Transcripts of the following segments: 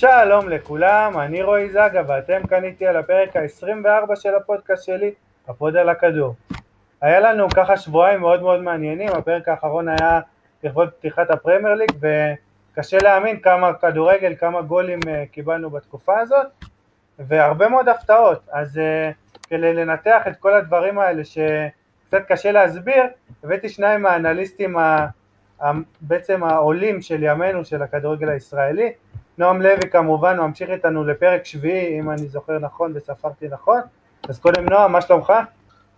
שלום לכולם, אני רועי זגה ואתם כאן איתי על הפרק ה-24 של הפודקאסט שלי, הפוד על הכדור. היה לנו ככה שבועיים מאוד מאוד מעניינים, הפרק האחרון היה לכבוד פתיחת הפרמייר ליג וקשה להאמין כמה כדורגל, כמה גולים אה, קיבלנו בתקופה הזאת והרבה מאוד הפתעות, אז אה, כדי לנתח את כל הדברים האלה שקצת קשה להסביר, הבאתי שניים מהאנליסטים ה... בעצם העולים של ימינו של הכדורגל הישראלי, נועם לוי כמובן ממשיך איתנו לפרק שביעי אם אני זוכר נכון וספרתי נכון, אז קודם נועם מה שלומך?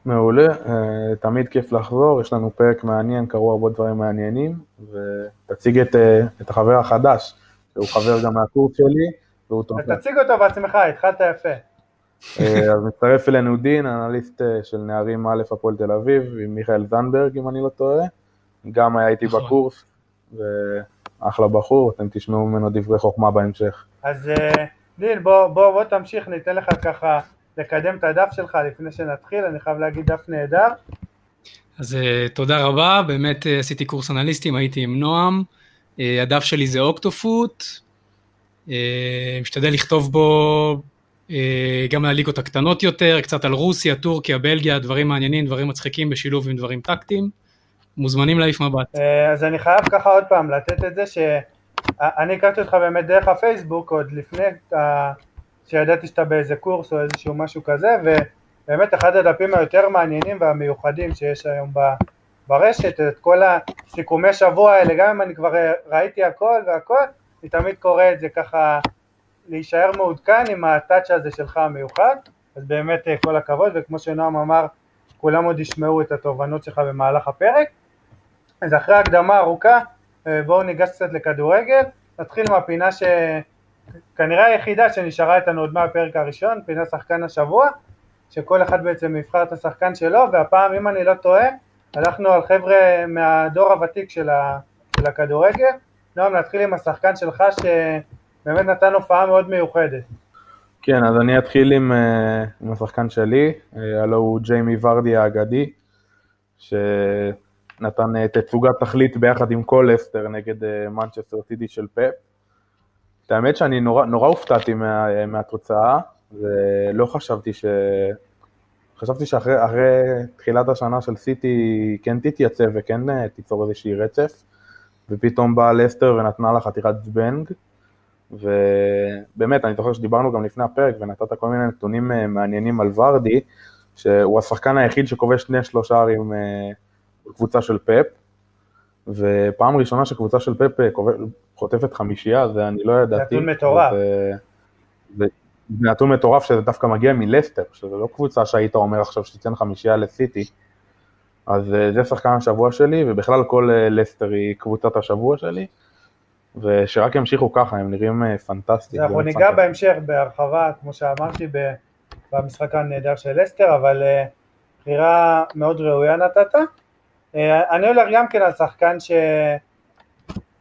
מעולה, אה, תמיד כיף לחזור, יש לנו פרק מעניין, קרו הרבה דברים מעניינים, ותציג את, אה, את החבר החדש, שהוא חבר גם מהקורס שלי, והוא תומך. תציג אותו בעצמך, התחלת יפה. אה, אז מצטרף אלינו דין, אנליסט של נערים א' הפועל תל אביב, עם מיכאל זנדברג אם אני לא טועה, גם היה איתי נכון. בקורס, ואחלה בחור, אתם תשמעו ממנו דברי חוכמה בהמשך. אז דין, בוא, בוא, בוא תמשיך, ניתן לך ככה לקדם את הדף שלך לפני שנתחיל, אני חייב להגיד דף נהדר. אז uh, תודה רבה, באמת uh, עשיתי קורס אנליסטים, הייתי עם נועם, הדף שלי זה אוקטופוט, משתדל לכתוב בו גם על הליגות הקטנות יותר, קצת על רוסיה, טורקיה, בלגיה, דברים מעניינים, דברים מצחיקים בשילוב עם דברים טקטיים, מוזמנים להעיף מבט. Uh, אז אני חייב ככה עוד פעם לתת את זה שאני הכרתי אותך באמת דרך הפייסבוק עוד לפני שידעתי שאתה באיזה קורס או איזשהו משהו כזה, ובאמת אחד הדפים היותר מעניינים והמיוחדים שיש היום ברשת, את כל הסיכומי שבוע האלה, גם אם אני כבר ראיתי הכל והכל, אני תמיד קורא את זה ככה להישאר מעודכן עם הטאצ' הזה שלך המיוחד, אז באמת אה, כל הכבוד, וכמו שנועם אמר, כולם עוד ישמעו את התובנות שלך במהלך הפרק. אז אחרי הקדמה ארוכה, אה, בואו ניגש קצת לכדורגל, נתחיל מהפינה ש... כנראה היחידה שנשארה איתנו עוד מהפרק הראשון, פינת שחקן השבוע, שכל אחד בעצם יבחר את השחקן שלו, והפעם אם אני לא טועה, הלכנו על חבר'ה מהדור הוותיק של, ה, של הכדורגל. נועם, נתחיל עם השחקן שלך שבאמת נתן הופעה מאוד מיוחדת. כן, אז אני אתחיל עם, אה, עם השחקן שלי, אה, הלו הוא ג'יימי ורדי האגדי, שנתן אה, תצוגת תכלית ביחד עם כל לסטר נגד מנצ'סטר סיטי של פפ. האמת שאני נורא, נורא הופתעתי מה, מהתוצאה, ולא חשבתי ש... חשבתי שאחרי תחילת השנה של סיטי כן תתייצב וכן אה, תיצור איזושהי רצף, ופתאום באה לסטר ונתנה לה חתיכת זבנג, ובאמת, אני זוכר שדיברנו גם לפני הפרק ונתת כל מיני נתונים אה, מעניינים על ורדי, שהוא השחקן היחיד שכובש שני שלושה ערים אה, בקבוצה של פאפ, ופעם ראשונה שקבוצה של פאפ חוטפת חמישייה, זה אני לא ידעתי. נתון מטורף. זה נתון מטורף שזה דווקא מגיע מלסטר, שזה לא קבוצה שהיית אומר עכשיו שתיתן חמישייה לסיטי. אז אה, זה שחקן השבוע שלי, ובכלל כל אה, לסטר היא קבוצת השבוע שלי, ושרק ימשיכו ככה, הם נראים אה, פנטסטיים. אנחנו ניגע פנטסטי. בהמשך בהרחבה, כמו שאמרתי, במשחק הנהדר של לסטר, אבל בחירה מאוד ראויה נתת. אני הולך גם כן על שחקן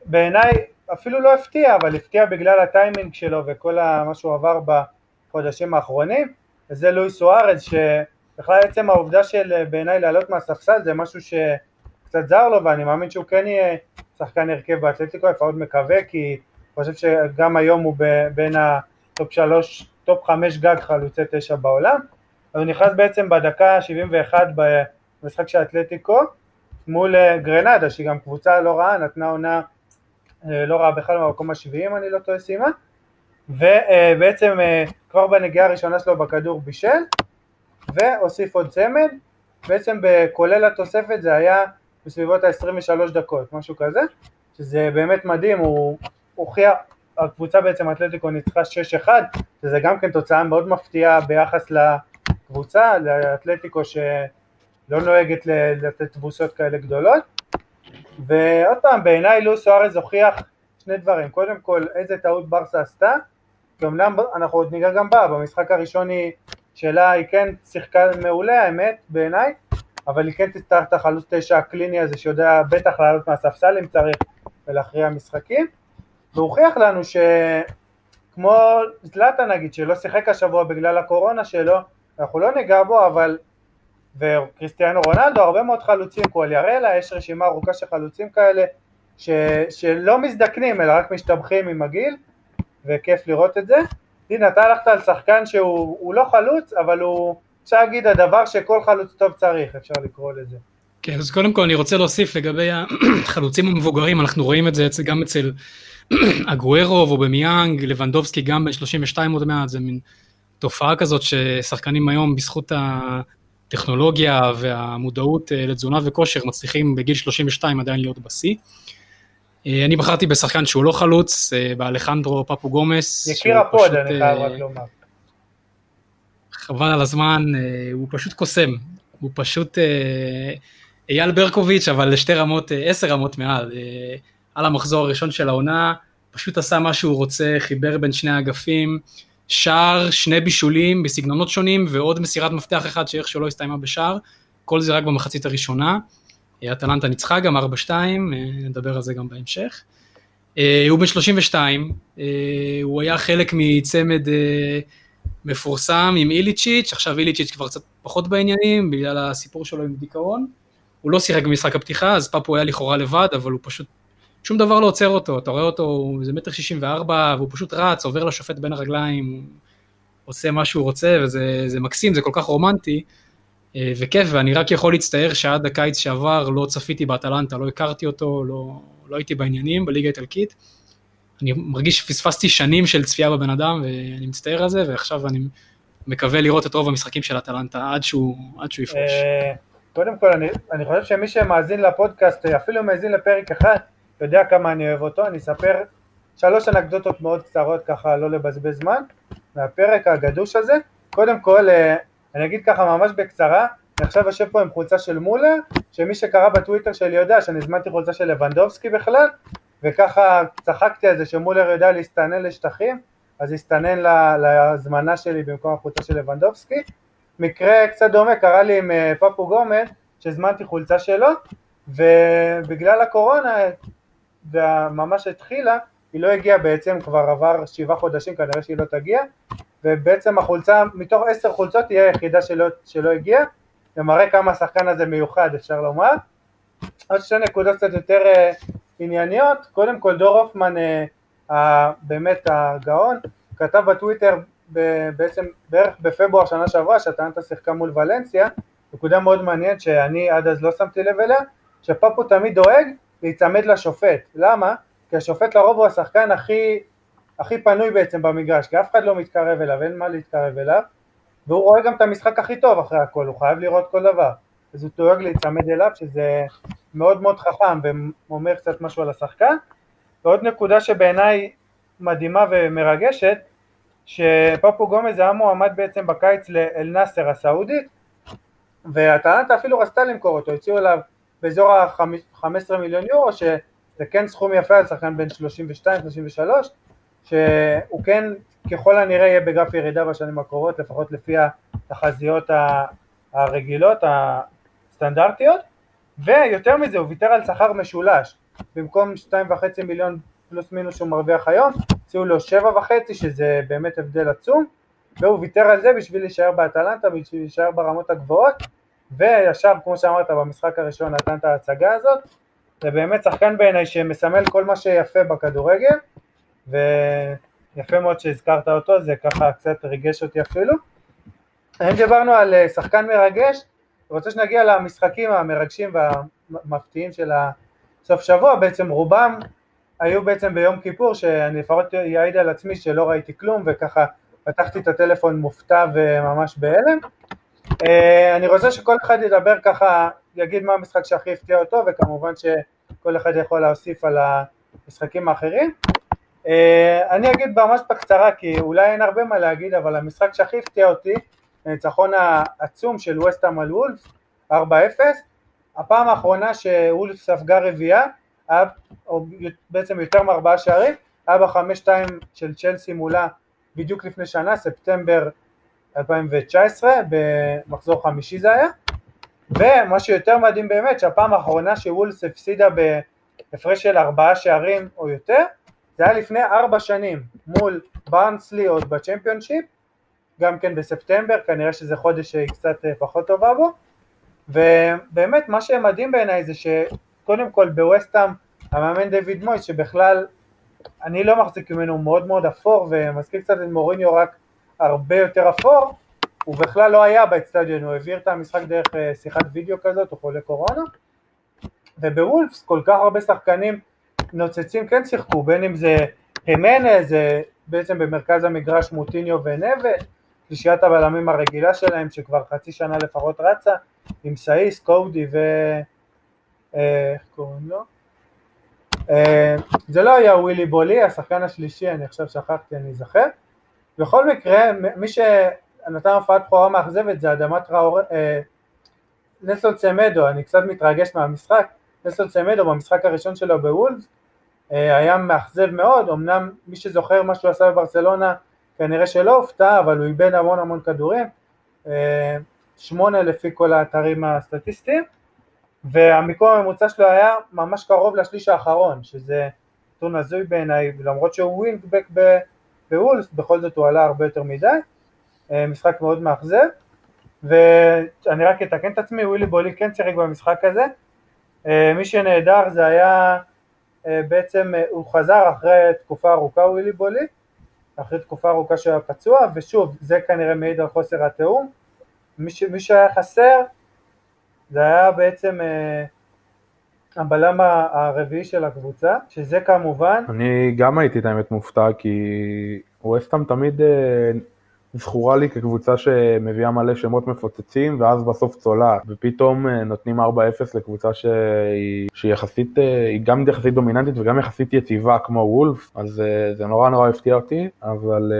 שבעיניי אפילו לא הפתיע, אבל הפתיע בגלל הטיימינג שלו וכל מה שהוא עבר בחודשים האחרונים, וזה לואי סוארז, שבכלל עצם העובדה של בעיניי לעלות מהספסל זה משהו שקצת זר לו, ואני מאמין שהוא כן יהיה שחקן הרכב באתלטיקו, לפחות מקווה, כי חושב שגם היום הוא בין ה top שלוש, top חמש גג חלוצי תשע בעולם, הוא נכנס בעצם בדקה 71 במשחק של אתלטיקו מול גרנדה שהיא גם קבוצה לא רעה, נתנה עונה אה, לא רעה בכלל במקום השביעי אם אני לא טועה סיימה, ובעצם אה, כבר בנגיעה הראשונה שלו בכדור בישל, והוסיף עוד צמד, בעצם כולל התוספת זה היה בסביבות ה-23 דקות, משהו כזה, שזה באמת מדהים, הוא הוכיח, הקבוצה בעצם אתלטיקו ניצחה 6-1, שזה גם כן תוצאה מאוד מפתיעה ביחס לקבוצה, לאתלטיקו שלא נוהגת לתת תבוסות כאלה גדולות, ועוד פעם, בעיניי לואיס סוארז הוכיח שני דברים, קודם כל איזה טעות ברסה עשתה, ואומנם אנחנו עוד ניגע גם בה, במשחק הראשון היא שלה היא כן שיחקה מעולה האמת בעיניי, אבל היא כן תצטרך את החלוץ תשע הקליני הזה שיודע בטח לעלות מהספסל אם צריך ולהכריע משחקים, והוכיח לנו שכמו זלאטה נגיד שלא שיחק השבוע בגלל הקורונה שלו, אנחנו לא ניגע בו אבל וקריסטיאנו רונלדו, הרבה מאוד חלוצים, קואליארלה, יש רשימה ארוכה של חלוצים כאלה ש, שלא מזדקנים אלא רק משתבחים עם הגיל וכיף לראות את זה. הנה, אתה הלכת על שחקן שהוא לא חלוץ, אבל הוא, אפשר להגיד, הדבר שכל חלוץ טוב צריך, אפשר לקרוא לזה. כן, אז קודם כל אני רוצה להוסיף לגבי החלוצים המבוגרים, אנחנו רואים את זה גם אצל אגוארו ובמיאנג, לבנדובסקי גם בן 32 עוד מעט, זה מין תופעה כזאת ששחקנים היום בזכות הטכנולוגיה והמודעות אה, לתזונה וכושר מצליחים בגיל 32 עדיין להיות בשיא. אה, אני בחרתי בשחקן שהוא לא חלוץ, אה, באלחנדרו פפו גומס. יקיר הפוד, אני חייב רק לומר. חבל על הזמן, הוא פשוט קוסם, הוא פשוט אייל ברקוביץ', אבל לשתי רמות, עשר רמות מעל. על המחזור הראשון של העונה, פשוט עשה מה שהוא רוצה, חיבר בין שני האגפים, שער, שני בישולים בסגנונות שונים ועוד מסירת מפתח אחת שאיכשהו לא הסתיימה בשער, כל זה רק במחצית הראשונה. אטלנטה ניצחה גם 4-2, אה, נדבר על זה גם בהמשך. אה, הוא בן 32, אה, הוא היה חלק מצמד מפורסם עם איליצ'יץ', עכשיו איליצ'יץ' כבר קצת פחות בעניינים בגלל הסיפור שלו עם דיכאון. הוא לא שיחק במשחק הפתיחה, אז פאפו היה לכאורה לבד, אבל הוא פשוט שום דבר לא עוצר אותו, אתה רואה אותו, זה מטר שישים וארבע, והוא פשוט רץ, עובר לשופט בין הרגליים, עושה מה שהוא רוצה, וזה מקסים, זה כל כך רומנטי, אה, וכיף, ואני רק יכול להצטער שעד הקיץ שעבר לא צפיתי באטלנטה, לא הכרתי אותו, לא, לא הייתי בעניינים בליגה האיטלקית. אני מרגיש שפספסתי שנים של צפייה בבן אדם, ואני מצטער על זה, ועכשיו אני מקווה לראות את רוב המשחקים של אטלנטה עד שהוא, עד שהוא יפרוש. אה, קודם כל, אני, אני חושב שמי שמאזין לפודקאסט, אפילו מאזין לפרק אחד, אתה יודע כמה אני אוהב אותו, אני אספר שלוש אנקדוטות מאוד קצרות ככה לא לבזבז זמן מהפרק הגדוש הזה. קודם כל, אה, אני אגיד ככה ממש בקצרה, אני עכשיו יושב פה עם חולצה של מולר, שמי שקרא בטוויטר שלי יודע שאני הזמנתי חולצה של לבנדובסקי בכלל, וככה צחקתי על זה שמולר יודע להסתנן לשטחים, אז הסתנן להזמנה שלי במקום החולצה של לבנדובסקי. מקרה קצת דומה קרה לי עם אה, פפו גומר, שהזמנתי חולצה שלו, ובגלל הקורונה וממש התחילה, היא לא הגיעה בעצם, כבר עבר שבעה חודשים, כנראה שהיא לא תגיע, ובעצם החולצה, מתוך עשר חולצות היא היחידה שלא, שלא הגיעה, זה מראה כמה השחקן הזה מיוחד, אפשר לומר. עוד שתי נקודות קצת יותר uh, ענייניות, קודם כל דור הופמן, uh, באמת הגאון, כתב בטוויטר ב- בעצם בערך בפברואר שנה שעברה, שאטלנטה שיחקה מול ולנסיה, נקודה מאוד מעניינת שאני עד אז לא שמתי לב אליה, שפפו תמיד דואג להיצמד לשופט. למה? כי השופט לרוב הוא השחקן הכי, הכי פנוי בעצם במגרש, כי אף אחד לא מתקרב אליו, אין מה להתקרב אליו, והוא רואה גם את המשחק הכי טוב אחרי הכל, הוא חייב לראות כל דבר. אז הוא דואג להיצמד אליו, שזה מאוד מאוד חכם ואומר קצת משהו על השחקן. ועוד נקודה שבעיניי מדהימה ומרגשת, שפפו גומז היה מועמד בעצם בקיץ לאל נאסר הסעודית, והטענת אפילו רצתה למכור אותו, הציעו אליו באזור ה-15 מיליון יורו, שזה כן סכום יפה על שחקן בין 32-33, שהוא כן ככל הנראה יהיה בגרף ירידה בשנים הקרובות, לפחות לפי התחזיות הרגילות, הסטנדרטיות, ויותר מזה הוא ויתר על שכר משולש, במקום 2.5 מיליון פלוס מינוס שהוא מרוויח היום, הציעו לו 7.5 שזה באמת הבדל עצום, והוא ויתר על זה בשביל להישאר באטלנטה, בשביל להישאר ברמות הגבוהות, וישר, כמו שאמרת, במשחק הראשון נתן את ההצגה הזאת, זה באמת שחקן בעיניי שמסמל כל מה שיפה בכדורגל, ויפה מאוד שהזכרת אותו, זה ככה קצת ריגש אותי אפילו. אם דיברנו על אה, שחקן מרגש, רוצה שנגיע למשחקים המרגשים והמפתיעים של הסוף שבוע, בעצם רובם היו בעצם ביום כיפור, שאני לפחות אעיד על עצמי שלא ראיתי כלום, וככה פתחתי את הטלפון מופתע וממש בהלם. אה, אני רוצה שכל אחד ידבר ככה, יגיד מה המשחק שהכי הפתיע אותו, וכמובן שכל אחד יכול להוסיף על המשחקים האחרים. אה, אני אגיד ממש בקצרה, כי אולי אין הרבה מה להגיד, אבל המשחק שהכי הפתיע אותי, הניצחון העצום של וסטהאם על וולף, 4-0, הפעם האחרונה שוולף ספגה רביעייה, או בעצם יותר מארבעה שערים, היה בחמש שתיים של צ'לסי מולה בדיוק לפני שנה, ספטמבר 2019, במחזור חמישי זה היה, ומה שיותר מדהים באמת, שהפעם האחרונה שוולס הפסידה בהפרש של ארבעה שערים או יותר, זה היה לפני ארבע שנים מול ברנסלי עוד בצ'מפיונשיפ, גם כן בספטמבר, כנראה שזה חודש שהיא קצת אה, פחות טובה בו, ובאמת מה שמדהים בעיניי זה שקודם כל בווסטהאם המאמן דיוויד מויס שבכלל אני לא מחזיק ממנו, מאוד מאוד אפור ומזכיר קצת את מוריניו רק הרבה יותר אפור, הוא בכלל לא היה באצטדיון, הוא העביר את המשחק דרך אה, שיחת וידאו כזאת, הוא חולה קורונה, ובוולפס כל כך הרבה שחקנים נוצצים כן שיחקו, בין אם זה הימנה, זה בעצם במרכז המגרש מוטיניו ונבט, שלישיית הבלמים הרגילה שלהם שכבר חצי שנה לפחות רצה, עם סאיס, קודי ו... אה, איך קוראים לו? אה, זה לא היה ווילי בולי, השחקן השלישי, אני עכשיו שכחתי, אני אזכר. בכל מקרה, מי שנתן הופעת בכורה מאכזבת זה אדמת ראור... אה, נסון צמדו, אני קצת מתרגש מהמשחק, נסון צמדו במשחק הראשון שלו בוולס, היה מאכזב מאוד, אמנם מי שזוכר מה שהוא עשה בברצלונה כנראה שלא הופתע, אבל הוא איבד המון המון כדורים, שמונה לפי כל האתרים הסטטיסטיים, והמיקום הממוצע שלו היה ממש קרוב לשליש האחרון, שזה נתון הזוי בעיניי, למרות שהוא ווינגבק בוולס, בכל זאת הוא עלה הרבה יותר מדי, אה, משחק מאוד מאכזב, ואני רק אתקן את עצמי, ווילי בולי כן שיחק במשחק הזה, אה, מי שנהדר זה היה אה, בעצם, הוא חזר אחרי תקופה ארוכה ווילי בולי, אחרי תקופה ארוכה שהוא היה פצוע, ושוב, זה כנראה מעיד על חוסר התיאום, מי, ש, מי שהיה חסר זה היה בעצם הבלם הרביעי של הקבוצה, שזה כמובן... אני גם הייתי את האמת מופתע, כי ווסטהאם תמיד אה, זכורה לי כקבוצה שמביאה מלא שמות מפוצצים, ואז בסוף צולעת, ופתאום אה, נותנים 4-0 לקבוצה שהיא, שהיא יחסית, אה, היא גם יחסית דומיננטית וגם יחסית יציבה כמו וולף, אז זה נורא נורא הפתיע אותי, אבל...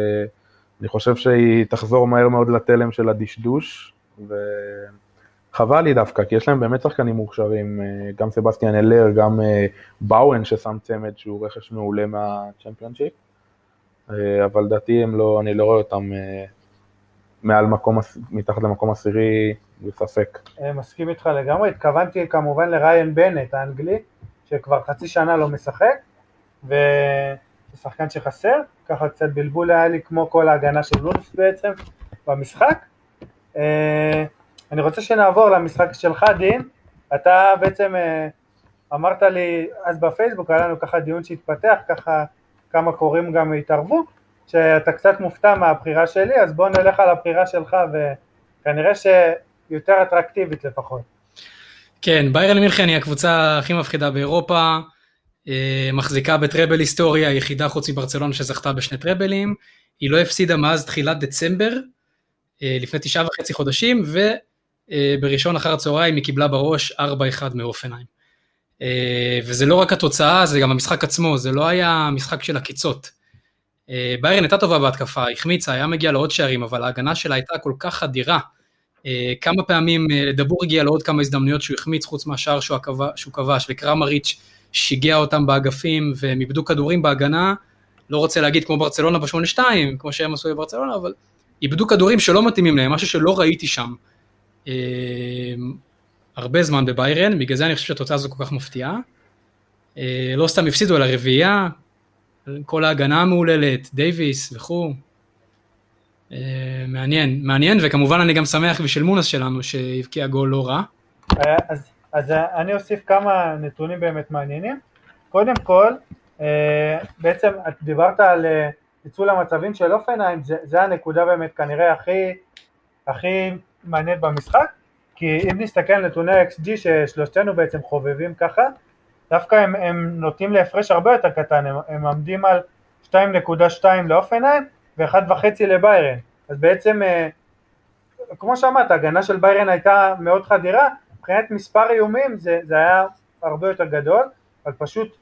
אני חושב שהיא תחזור מהר מאוד לתלם של הדשדוש, וחבל לי דווקא, כי יש להם באמת שחקנים מוכשרים, אה, גם סבסטיאן אלר, גם אה, באואן ששם צמד שהוא רכש מעולה מהצ'מפיונשיפ, אה, אבל לדעתי לא, אני לא רואה אותם מעל מקום, מתחת למקום עשירי, בספק. מסכים איתך לגמרי, התכוונתי כמובן לריין בנט האנגלי, שכבר חצי שנה לא משחק, ו... זה שחקן שחסר, ככה קצת בלבול היה לי כמו כל ההגנה של וולף בעצם במשחק. אני רוצה שנעבור למשחק שלך דין, אתה בעצם אה, אמרת לי אז בפייסבוק, היה לנו ככה דיון שהתפתח, ככה כמה קוראים גם התערבו, שאתה קצת מופתע מהבחירה שלי, אז בוא נלך על הבחירה שלך וכנראה שיותר אטרקטיבית לפחות. כן, ביירן מינכן היא הקבוצה הכי מפחידה באירופה, אה, מחזיקה בטראבל היסטוריה, היחידה חוץ מברצלונה שזכתה בשני טראבלים, היא לא הפסידה מאז תחילת דצמבר, אה, לפני תשעה וחצי חודשים, ובראשון אחר הצהריים היא קיבלה בראש 4-1 מאופנהיים. אה, וזה לא רק התוצאה, זה גם המשחק עצמו, זה לא היה משחק של עקיצות. ביירן הייתה טובה בהתקפה, החמיצה, היה מגיע לעוד שערים, אבל ההגנה שלה הייתה כל כך אדירה. כמה פעמים דבור הגיע לעוד כמה הזדמנויות שהוא החמיץ חוץ מהשער שהוא כבש, וקרמריץ' שיגע אותם באגפים והם איבדו כדורים בהגנה, לא רוצה להגיד כמו ברצלונה ב-8-2, כמו שהם עשו בברצלונה, אבל איבדו כדורים שלא מתאימים להם, משהו שלא ראיתי שם אה, הרבה זמן בביירן, בגלל זה אני חושב שהתוצאה הזו כל כך מפתיעה. אה, לא סתם הפסידו על הרביעייה, כל ההגנה המהוללת, דייוויס וכו'. אה, מעניין, מעניין, וכמובן אני גם שמח בשביל מונס שלנו שהבקיע גול לא רע. אה, אז אז אני אוסיף כמה נתונים באמת מעניינים. קודם כל, בעצם את דיברת על ניצול המצבים של אופנהיים, זה, זה הנקודה באמת כנראה הכי, הכי מעניינת במשחק, כי אם נסתכל על נתוני XG ששלושתנו בעצם חובבים ככה, דווקא הם, הם נוטים להפרש הרבה יותר קטן, הם, הם עומדים על 2.2 לאופנהיים ו-1.5 לביירן, אז בעצם אה, כמו שאמרת, ההגנה של ביירן הייתה מאוד חדירה, מבחינת מספר איומים זה, זה היה הרבה יותר גדול, אבל פשוט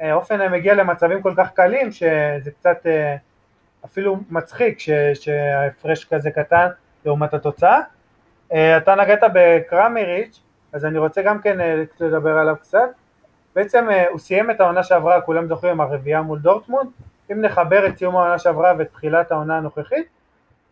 אה, אופן מגיע למצבים כל כך קלים שזה קצת אה, אפילו מצחיק ש, שההפרש כזה קטן לעומת התוצאה. אה, אתה נגעת בקרמריץ', אז אני רוצה גם כן לדבר עליו קצת. בעצם הוא סיים את העונה שעברה, כולם זוכרים, הרביעייה מול דורטמונד. אם נחבר את סיום העונה שעברה ואת תחילת העונה הנוכחית,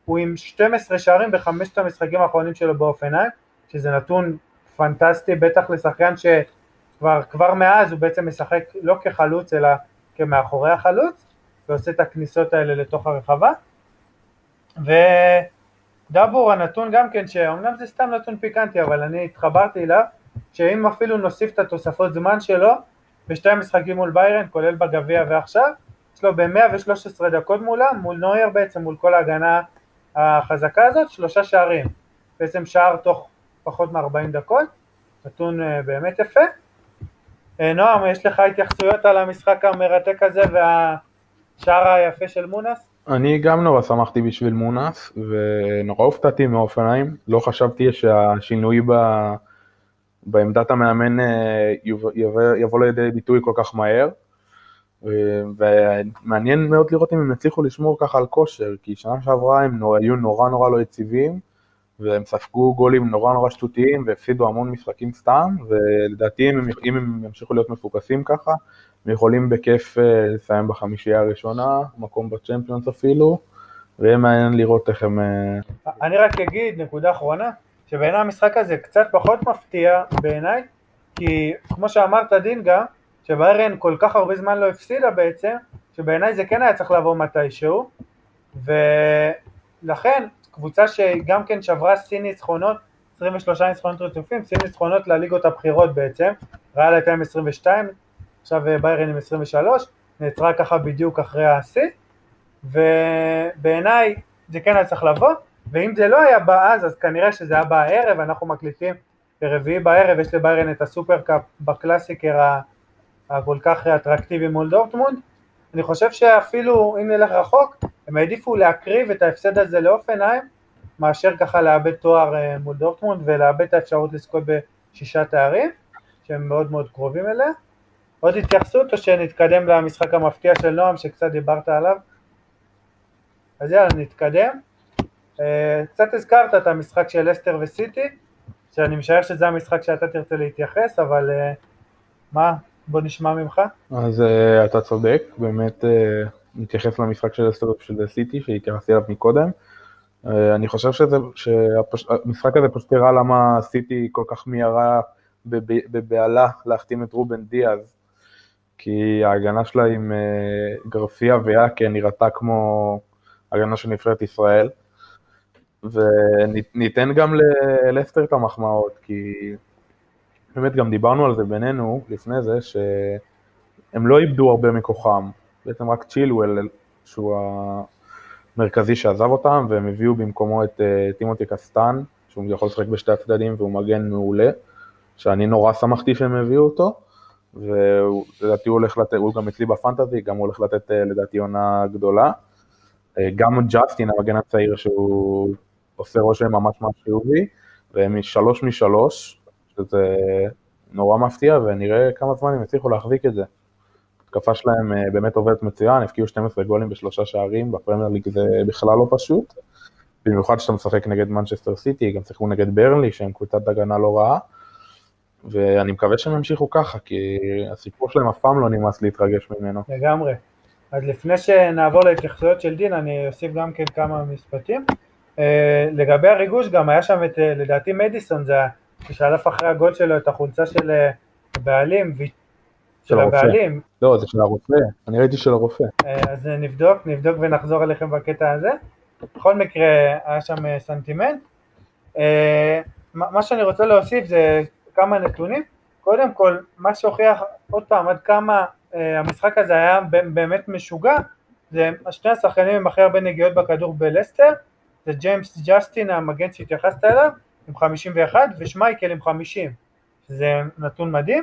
הוא עם 12 שערים בחמשת המשחקים האחרונים שלו באופניים, שזה נתון פנטסטי, בטח לשחקן שכבר כבר מאז הוא בעצם משחק לא כחלוץ אלא כמאחורי החלוץ, ועושה את הכניסות האלה לתוך הרחבה. ודאבור הנתון גם כן, שאומנם זה סתם נתון פיקנטי, אבל אני התחברתי אליו, שאם אפילו נוסיף את התוספות זמן שלו, בשתי המשחקים מול ביירן, כולל בגביע ועכשיו, יש לו ב-113 דקות מולם, מול נויר בעצם, מול כל ההגנה החזקה הזאת, שלושה שערים. בעצם שער תוך פחות מ-40 דקות, נתון אה, באמת יפה. אה, נועם, יש לך התייחסויות על המשחק המרתק הזה והשער היפה של מונס? אני גם נורא שמחתי בשביל מונס, ונורא הופתעתי מאופניים. לא חשבתי שהשינוי ב... בעמדת המאמן אה, יבוא, יבוא לידי ביטוי כל כך מהר. ומעניין מאוד לראות אם הם יצליחו לשמור ככה על כושר, כי שנה שעברה הם נורא, היו נורא נורא לא יציבים, והם ספגו גולים נורא נורא שטותיים והפסידו המון משחקים סתם, ולדעתי אם הם, אם הם ימשיכו להיות מפוקסים ככה, יכולים בכיף אה, לסיים בחמישייה הראשונה, מקום בצ'מפיונס אפילו, ויהיה מעניין לראות איך הם... אה, אני רק אגיד, נקודה אחרונה, שבעיניי המשחק הזה קצת פחות מפתיע בעיניי, כי כמו שאמרת דינגה, שביירן כל כך הרבה זמן לא הפסידה בעצם, שבעיניי זה כן היה צריך לבוא מתישהו, ולכן קבוצה שגם כן שברה שיא ניצחונות, 23 ניצחונות רצופים, שיא ניצחונות לליגות הבכירות בעצם, ריאל הייתה עם 22, עכשיו ביירן עם 23, נעצרה ככה בדיוק אחרי השיא, ובעיניי זה כן היה צריך לבוא, ואם זה לא היה בא אז, אז כנראה שזה היה בא הערב, אנחנו מקליטים ברביעי בערב, יש לביירן את הסופרקאפ בקלאסיקר הכל כך אטרקטיבי מול דורטמונד, אני חושב שאפילו אם נלך רחוק, הם העדיפו להקריב את ההפסד הזה להופנהיים, מאשר ככה לאבד תואר אה, מול דורטמונד ולאבד את האפשרות לזכות בשישה תארים, שהם מאוד מאוד קרובים אליה. עוד התייחסות או שנתקדם למשחק המפתיע של נועם שקצת דיברת עליו? אז יאללה נתקדם. אה, קצת הזכרת את המשחק של אסטר וסיטי, שאני משער שזה המשחק שאתה תרצה להתייחס, אבל אה, מה, בוא נשמע ממך. אז uh, אתה צודק, באמת נתייחס למשחק של אסטר של סיטי שהתייחסתי אליו מקודם. אני חושב שזה, שהמשחק הזה פשוט הראה למה סיטי כל כך מיהרה בבהלה להחתים את רובן דיאז, כי ההגנה שלה עם uh, גרפיה ויאקה נראתה כמו הגנה של נבחרת ישראל. וניתן גם ללסטר את המחמאות, כי באמת גם דיברנו על זה בינינו לפני זה, שהם לא איבדו הרבה מכוחם, בעצם רק צ'ילואל, שהוא המרכזי שעזב אותם, והם הביאו במקומו את uh, טימותי קסטן, שהוא יכול לשחק בשתי הצדדים והוא מגן מעולה, שאני נורא שמחתי שהם הביאו אותו, ולדעתי הוא הולך לתת, הוא גם אצלי בפנטזי, גם הוא הולך לתת uh, לדעתי עונה גדולה. Uh, גם ג'סטין, המגן הצעיר, שהוא עושה רושם ממש ממש חיובי, והם משלוש משלוש, שזה נורא מפתיע, ונראה כמה זמן הם יצליחו להחזיק את זה. התקפה שלהם אה, באמת עובדת מצוין, הפקיעו 12 גולים בשלושה שערים, בפרמייר ליג זה בכלל לא פשוט. במיוחד כשאתה משחק נגד מנצ'סטר סיטי, גם שיחקו נגד ברנלי, שהם קבוצת הגנה לא רעה. ואני מקווה שהם ימשיכו ככה, כי הסיפור שלהם אף פעם לא נמאס להתרגש ממנו. לגמרי. אז לפני שנעבור להתייחסויות של דין, אני אוסיף גם כן כמה משפטים. Uh, לגבי הריגוש, גם היה שם את, uh, לדעתי מדיסון, זה ששלף אחרי הגול שלו את החולצה של הבעלים, אה, של הבעלים. לא, זה של הרופא, אני ראיתי של הרופא. אה, אז נבדוק, נבדוק ונחזור אליכם בקטע הזה. בכל מקרה, היה שם אה, סנטימנט. מה שאני רוצה להוסיף זה כמה נתונים. קודם כל, מה שהוכיח עוד פעם עד כמה המשחק הזה היה באמת משוגע, זה שני השחקנים עם הכי הרבה נגיעות בכדור בלסטר, זה ג'יימס ג'סטין המגן שהתייחסת אליו, עם 51 ושמייקל עם 50, שזה נתון מדהים.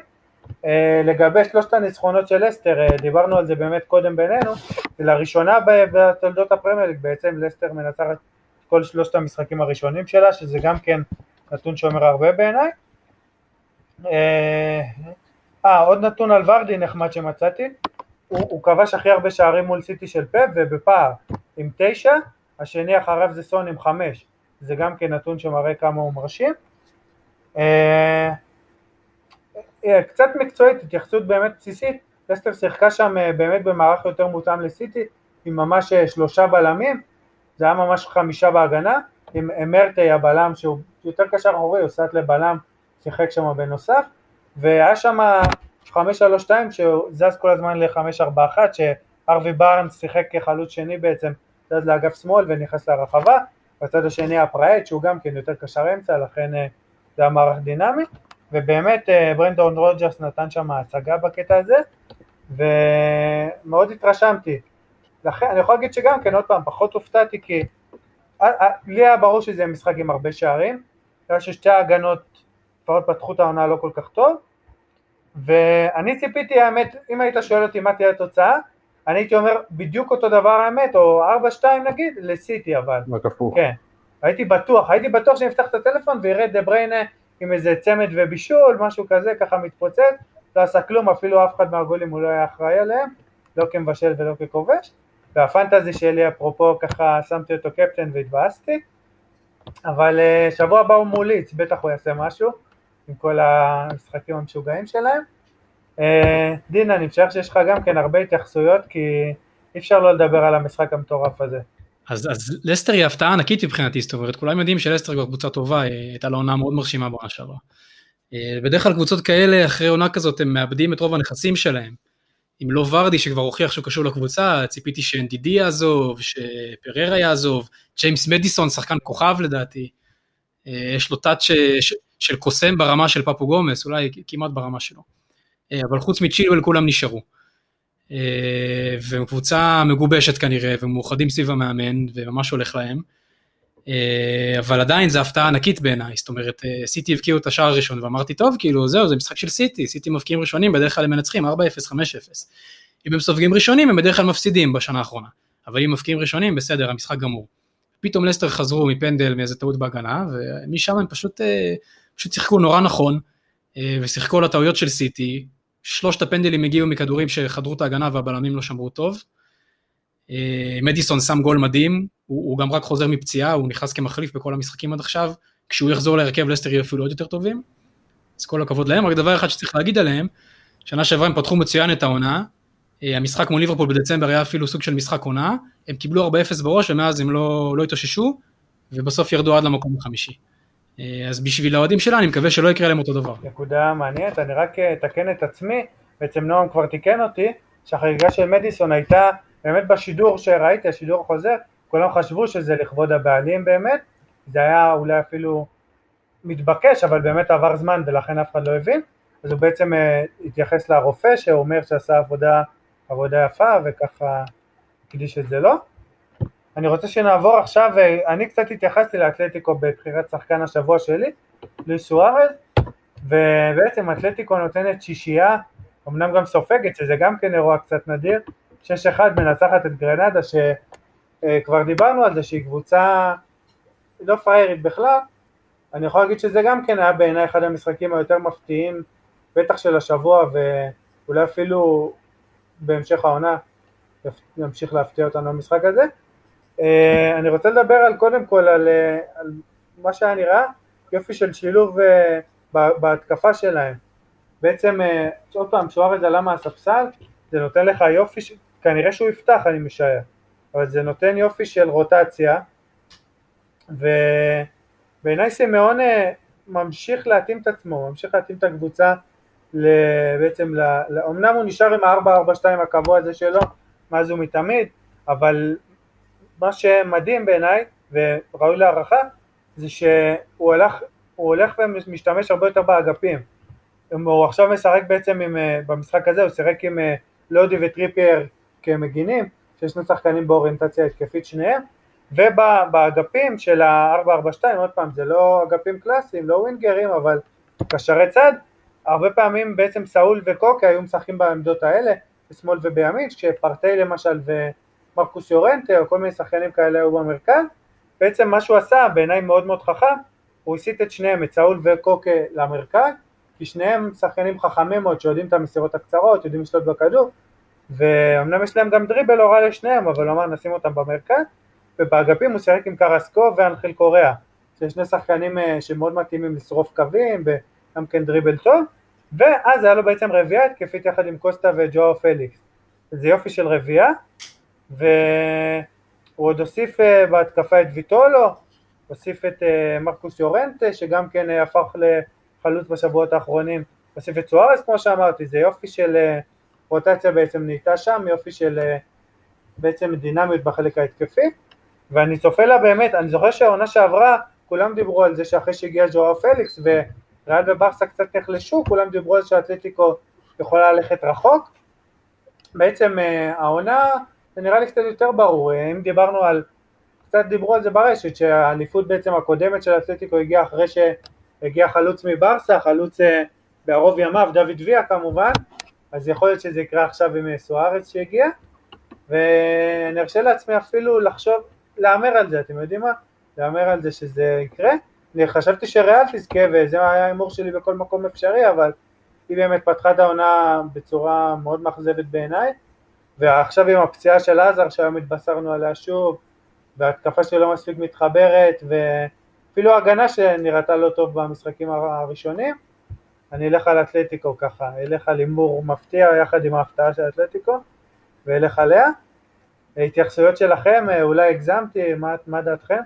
Uh, לגבי שלושת הניצחונות של לסטר, uh, דיברנו על זה באמת קודם בינינו, לראשונה בתולדות הפרמייר בעצם לסטר מנצחת כל שלושת המשחקים הראשונים שלה, שזה גם כן נתון שאומר הרבה בעיניי. אה, uh, עוד נתון על ורדי נחמד שמצאתי, הוא כבש הכי הרבה שערים מול סיטי של פאפ ובפער עם תשע, השני אחריו זה סון עם חמש. זה גם כן נתון שמראה כמה הוא מרשים. אה, אה, קצת מקצועית, התייחסות באמת בסיסית, לסטר שיחקה שם אה, באמת במערך יותר מותאם לסיטי, עם ממש שלושה בלמים, זה היה ממש חמישה בהגנה, עם אמרטי הבלם שהוא יותר קשר אחורי, הוא סט לבלם, שיחק שם בנוסף, והיה שם 5-3-2 שזז כל הזמן ל-5-4-1, שארווי בארנס שיחק כחלוץ שני בעצם, זז לאגף שמאל ונכנס לרחבה, בצד השני הפראט שהוא גם כן יותר קשר אמצע, לכן אה, זה היה מערך דינמי, ובאמת אה, ברנדון רוג'רס נתן שם הצגה בקטע הזה, ומאוד התרשמתי. לכן, אני יכול להגיד שגם כן, עוד פעם, פחות הופתעתי כי לי היה ברור שזה משחק עם הרבה שערים, בגלל ששתי ההגנות לפחות פתחו את העונה לא כל כך טוב, ואני ציפיתי האמת, אם היית שואל אותי מה תהיה התוצאה, אני הייתי אומר בדיוק אותו דבר האמת, או 4-2 נגיד, לסיטי אבל. רק הפוך. כן. הייתי בטוח, הייתי בטוח שאני אפתח את הטלפון ויראה דה בריינה עם איזה צמד ובישול, משהו כזה, ככה מתפוצץ, לא עשה כלום, אפילו אף אחד מהגולים הוא לא היה אחראי עליהם, לא כמבשל ולא ככובש, והפנטזי שלי אפרופו ככה שמתי אותו קפטן והתבאסתי, אבל uh, שבוע הבא הוא מוליץ, בטח הוא יעשה משהו עם כל המשחקים המשוגעים שלהם. Uh, דינה, אני משער שיש לך גם כן הרבה התייחסויות, כי אי אפשר לא לדבר על המשחק המטורף הזה. אז, אז לסטר היא הפתעה ענקית מבחינתי, זאת אומרת, כולם יודעים שלסטר כבר קבוצה טובה, הייתה לה עונה מאוד מרשימה בעונה שעברה. אה, בדרך כלל קבוצות כאלה, אחרי עונה כזאת, הם מאבדים את רוב הנכסים שלהם. אם לא ורדי שכבר הוכיח שהוא קשור לקבוצה, ציפיתי שאנדידי יעזוב, שפררה יעזוב, ג'יימס מדיסון, שחקן כוכב לדעתי. אה, יש לו טאץ' של קוסם ברמה של פפו גומס, אולי כמעט ברמה שלו. אה, אבל חוץ מצ'ילואל כולם נשארו. אה, והם קבוצה מגובשת כנראה, ומאוחדים סביב המאמן, וממש הולך להם. אה, אבל עדיין זו הפתעה ענקית בעיניי, זאת אומרת, אה, סיטי הבקיעו את השער הראשון, ואמרתי, טוב, כאילו, זהו, זה משחק של סיטי, סיטי מבקיעים ראשונים, בדרך כלל הם מנצחים 4-0, 5-0. אם הם סופגים ראשונים, הם בדרך כלל מפסידים בשנה האחרונה. אבל אם מבקיעים ראשונים, בסדר, המשחק גמור. פתאום לסטר חזרו מפנדל מאיזה טעות בהגנה, ומשם הם פשוט, פשוט שיחקו נורא נכון, ושיחקו על הטעויות של סיטי, שלושת הפנדלים הגיעו מכדורים שחדרו את ההגנה והבלמים לא שמרו טוב. אה, מדיסון שם גול מדהים, הוא, הוא גם רק חוזר מפציעה, הוא נכנס כמחליף בכל המשחקים עד עכשיו, כשהוא יחזור להרכב לסטר יהיו אפילו עוד יותר טובים. אז כל הכבוד להם, רק דבר אחד שצריך להגיד עליהם, שנה שעברה הם פתחו מצוין את העונה, אה, המשחק מול ליברפול בדצמבר היה אפילו סוג של משחק עונה, הם קיבלו 4-0 בראש ומאז הם לא, לא התאוששו, ובסוף ירדו עד למקום החמישי. אה, אז בשביל האוהדים שלה אני מקווה שלא יקרה להם אותו דבר. נקודה מעניינת, אני רק אה, אתקן את עצמי, בעצם נועם כבר תיקן אותי, שהחגיגה של מדיסון הייתה באמת בשידור שראיתי, השידור החוזר, כולם חשבו שזה לכבוד הבעלים באמת, זה היה אולי אפילו מתבקש, אבל באמת עבר זמן ולכן אף אחד לא הבין, אז הוא בעצם uh, התייחס לרופא שאומר שעשה עבודה, עבודה יפה וככה הקדיש את זה לו. אני רוצה שנעבור עכשיו, אני קצת התייחסתי לאתלטיקו בבחירת שחקן השבוע שלי, לואיס סוארז, ובעצם אתלטיקו נותנת שישייה, אמנם גם סופגת, שזה גם כן אירוע קצת נדיר, 6-1 מנצחת את גרנדה, שכבר דיברנו על זה שהיא קבוצה לא פריירית בכלל, אני יכול להגיד שזה גם כן היה בעיניי אחד המשחקים היותר מפתיעים, בטח של השבוע, ואולי אפילו בהמשך העונה ימשיך להפתיע אותנו המשחק הזה. אה, אני רוצה לדבר על קודם כל על, אה, על מה שהיה נראה יופי של שילוב אה, בהתקפה שלהם. בעצם, עוד פעם, שוארז עלה מהספסל, זה נותן לך יופי, ש... כנראה שהוא יפתח אני משער, אבל זה נותן יופי של רוטציה, ובעיניי סימאונה ממשיך להתאים את עצמו, ממשיך להתאים את הקבוצה בעצם, אמנם הוא נשאר עם ה-4-4-2 הקבוע הזה שלו מאז ומתמיד, אבל מה שמדהים בעיניי וראוי להערכה זה שהוא הלך, הולך ומשתמש הרבה יותר באגפים. הוא עכשיו משחק בעצם עם, אה, במשחק הזה הוא שיחק עם אה, לודי וטריפייר כמגינים שיש שני שחקנים באוריינטציה התקפית שניהם ובאגפים של ה-442 עוד פעם זה לא אגפים קלאסיים לא ווינגרים אבל קשרי צד הרבה פעמים בעצם סאול וקוקה היו משחקים בעמדות האלה בשמאל ובימין כשפרטי למשל ו... מרקוס יורנטה או כל מיני שחקנים כאלה היו במרכז, בעצם מה שהוא עשה בעיניי מאוד מאוד חכם, הוא הסיט את שניהם, את סאול וקוקה למרכז, כי שניהם שחקנים חכמים מאוד שיודעים את המסירות הקצרות, יודעים לשלוט בכדור, ואומנם יש להם גם דריבל לא רע לשניהם, אבל הוא אמר נשים אותם במרכז, ובאגפים הוא שיחק עם קרסקו ואנחיל קוריאה, שיש שני שחקנים אה, שמאוד מתאימים לשרוף קווים, וגם כן דריבל טוב, ואז היה לו בעצם רביעייה התקפית יחד עם קוסטה וג'ואר פליקס. זה יופי של רביעייה, והוא עוד הוסיף אה, בהתקפה את ויטולו, הוסיף את אה, מרקוס יורנטה שגם כן אה, הפך לחלוץ בשבועות האחרונים, הוסיף את סוארס כמו שאמרתי, זה יופי של רוטציה בעצם נהייתה שם, יופי של בעצם דינמיות בחלק ההתקפי, ואני צופה לה באמת, אני זוכר שהעונה שעברה כולם דיברו על זה שאחרי שהגיע ג'ואר פליקס וריאל וברסה קצת נחלשו, כולם דיברו על שהאתלטיקו יכולה ללכת רחוק, בעצם העונה, זה נראה לי קצת יותר ברור, אם דיברנו על, קצת דיברו על זה ברשת, שהאליפות בעצם הקודמת של אתלטיקו הגיעה אחרי שהגיע חלוץ מברסה, חלוץ בערוב ימיו, דוד ויה כמובן, אז יכול להיות שזה יקרה עכשיו עם סוארץ שהגיע, ואני ארשה לעצמי אפילו לחשוב, להמר על זה, אתם יודעים מה? להמר על זה שזה יקרה. אני חשבתי שריאל תזכה וזה היה ההימור שלי בכל מקום אפשרי, אבל היא באמת פתחה את העונה בצורה מאוד מאכזבת בעיניי, ועכשיו עם הפציעה של עזר שהיום התבשרנו עליה שוב, וההתקפה שלו לא מספיק מתחברת, ואפילו הגנה שנראתה לא טוב במשחקים הראשונים, אני אלך על אתלטיקו ככה, אלך על הימור מפתיע יחד עם ההפתעה של אתלטיקו, ואלך עליה. התייחסויות שלכם, אולי הגזמתי, מה, מה דעתכם?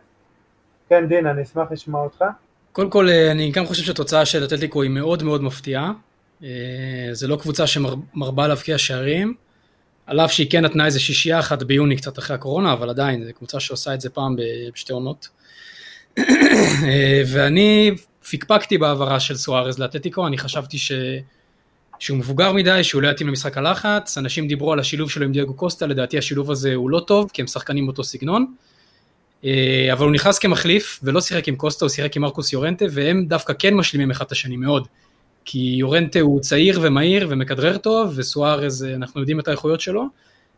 כן, דין, אני אשמח לשמוע אותך. קודם כל, אני גם חושב שהתוצאה של אתלטיקו היא מאוד מאוד מפתיעה. אה, זה לא קבוצה שמרבה להבקיע שערים, על אף שהיא כן נתנה איזה שישייה אחת ביוני קצת אחרי הקורונה, אבל עדיין, זו קבוצה שעושה את זה פעם בשתי עונות. אה, ואני פיקפקתי בהעברה של סוארז לאתלטיקו, אני חשבתי ש... שהוא מבוגר מדי, שהוא לא יתאים למשחק הלחץ, אנשים דיברו על השילוב שלו עם דייגו קוסטה, לדעתי השילוב הזה הוא לא טוב, כי הם שחקנים באותו סגנון. אה, אבל הוא נכנס כמחליף ולא שיחק עם קוסטה, הוא שיחק עם מרקוס יורנטה, והם דווקא כן משלימים אחד את השני מאוד. כי יורנטה הוא צעיר ומהיר ומכדרר טוב, וסוארז, אה, אנחנו יודעים את האיכויות שלו,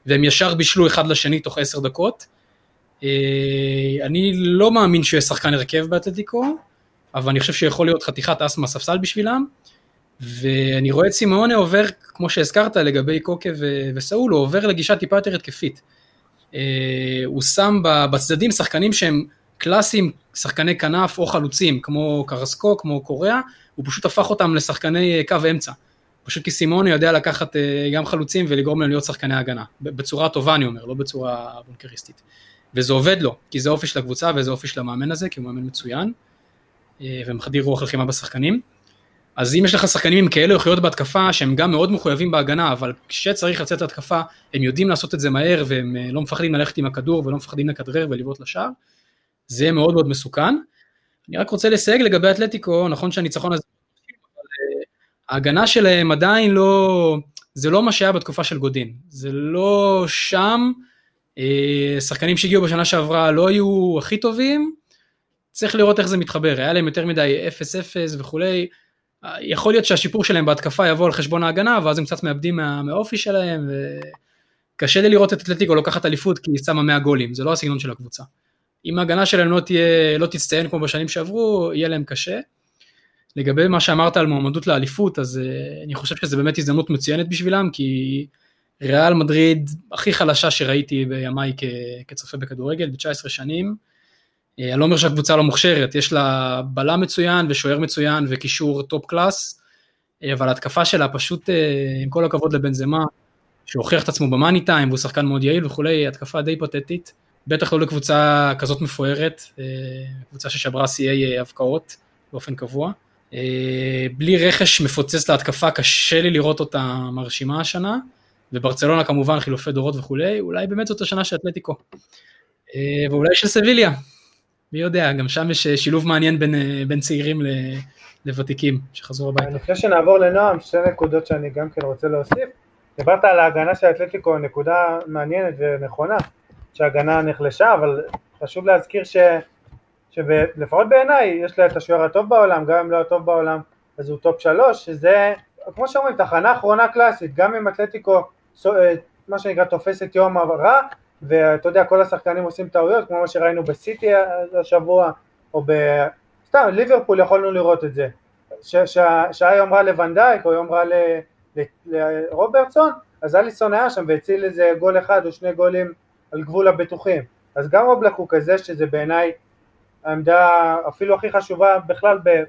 והם ישר בישלו אחד לשני תוך עשר דקות. אה, אני לא מאמין שהוא יהיה שחקן הרכב באתלטיקו, אבל אני חושב שיכול להיות חתיכת אס מהספסל בשבילם. ואני רואה את סימאונה עובר, כמו שהזכרת לגבי קוקה וסאול, הוא עובר לגישה טיפה יותר התקפית. אה, הוא שם בצדדים שחקנים שהם קלאסיים, שחקני כנף או חלוצים, כמו קרסקו, כמו קוריאה, הוא פשוט הפך אותם לשחקני קו אמצע. פשוט כי סימוני יודע לקחת אה, גם חלוצים ולגרום להם להיות שחקני הגנה. בצורה טובה אני אומר, לא בצורה בונקריסטית. וזה עובד לו, כי זה אופי של הקבוצה וזה אופי של המאמן הזה, כי הוא מאמן מצוין, אה, ומחדיר רוח לחימה בשחקנים. אז אם יש לך שחקנים עם כאלה איכויות בהתקפה שהם גם מאוד מחויבים בהגנה, אבל כשצריך לצאת להתקפה הם יודעים לעשות את זה מהר והם אה, לא מפחדים ללכת עם הכדור ולא מפחדים לכדרר ולבעוט לשער, זה יהיה מאוד מאוד מסוכן. אני רק רוצה לסייג לגבי אתלטיקו, נכון שהניצחון הזה, אה, ההגנה שלהם עדיין לא, זה לא מה שהיה בתקופה של גודין, זה לא שם, אה, שחקנים שהגיעו בשנה שעברה לא היו הכי טובים, צריך לראות איך זה מתחבר, היה להם יותר מדי 0-0 וכולי, יכול להיות שהשיפור שלהם בהתקפה יבוא על חשבון ההגנה, ואז הם קצת מאבדים מה, מהאופי שלהם, וקשה לי לראות את אתלטיקו לוקחת אליפות כי היא שמה 100 גולים, זה לא הסגנון של הקבוצה. אם ההגנה שלהם לא, תהיה, לא תצטיין כמו בשנים שעברו, יהיה להם קשה. לגבי מה שאמרת על מועמדות לאליפות, אז uh, אני חושב שזו באמת הזדמנות מצוינת בשבילם, כי ריאל מדריד הכי חלשה שראיתי בימיי כצופה בכדורגל, ב-19 שנים, אה, אני לא אומר שהקבוצה לא מוכשרת, יש לה בלם מצוין ושוער מצוין וקישור top class, אה, אבל ההתקפה שלה פשוט, אה, עם כל הכבוד לבנזמה, שהוכיח את עצמו במאני טיים והוא שחקן מאוד יעיל וכולי, התקפה די פתטית, בטח לא לקבוצה כזאת מפוארת, קבוצה ששברה שיאי הבקעות באופן קבוע. בלי רכש מפוצץ להתקפה, קשה לי לראות אותה מרשימה השנה, וברצלונה כמובן חילופי דורות וכולי, אולי באמת זאת השנה של אתלטיקו. ואולי של סביליה, מי יודע, גם שם יש אה, שילוב מעניין בין, אה, בין צעירים לוותיקים שחזרו הביתה. לפני שנעבור לנועם, שתי נקודות שאני גם כן רוצה להוסיף. דיברת על ההגנה של אתלטיקו, נקודה מעניינת ונכונה, שההגנה נחלשה, אבל חשוב להזכיר ש... שלפחות בעיניי יש לה את השוער הטוב בעולם, גם אם לא הטוב בעולם אז הוא top שלוש, שזה כמו שאומרים תחנה אחרונה קלאסית, גם אם אתלטיקו אה, מה שנקרא תופסת יום רע, ואתה יודע, כל השחקנים עושים טעויות, כמו מה שראינו בסיטי השבוע, או ב... סתם, ליברפול יכולנו לראות את זה. שהיא אמרה לוונדייק, או היא אמרה לרוברטסון, אז אליסון היה שם והציל איזה גול אחד או שני גולים על גבול הבטוחים. אז גם אובלק הוא כזה שזה בעיניי העמדה אפילו הכי חשובה בכלל, ב...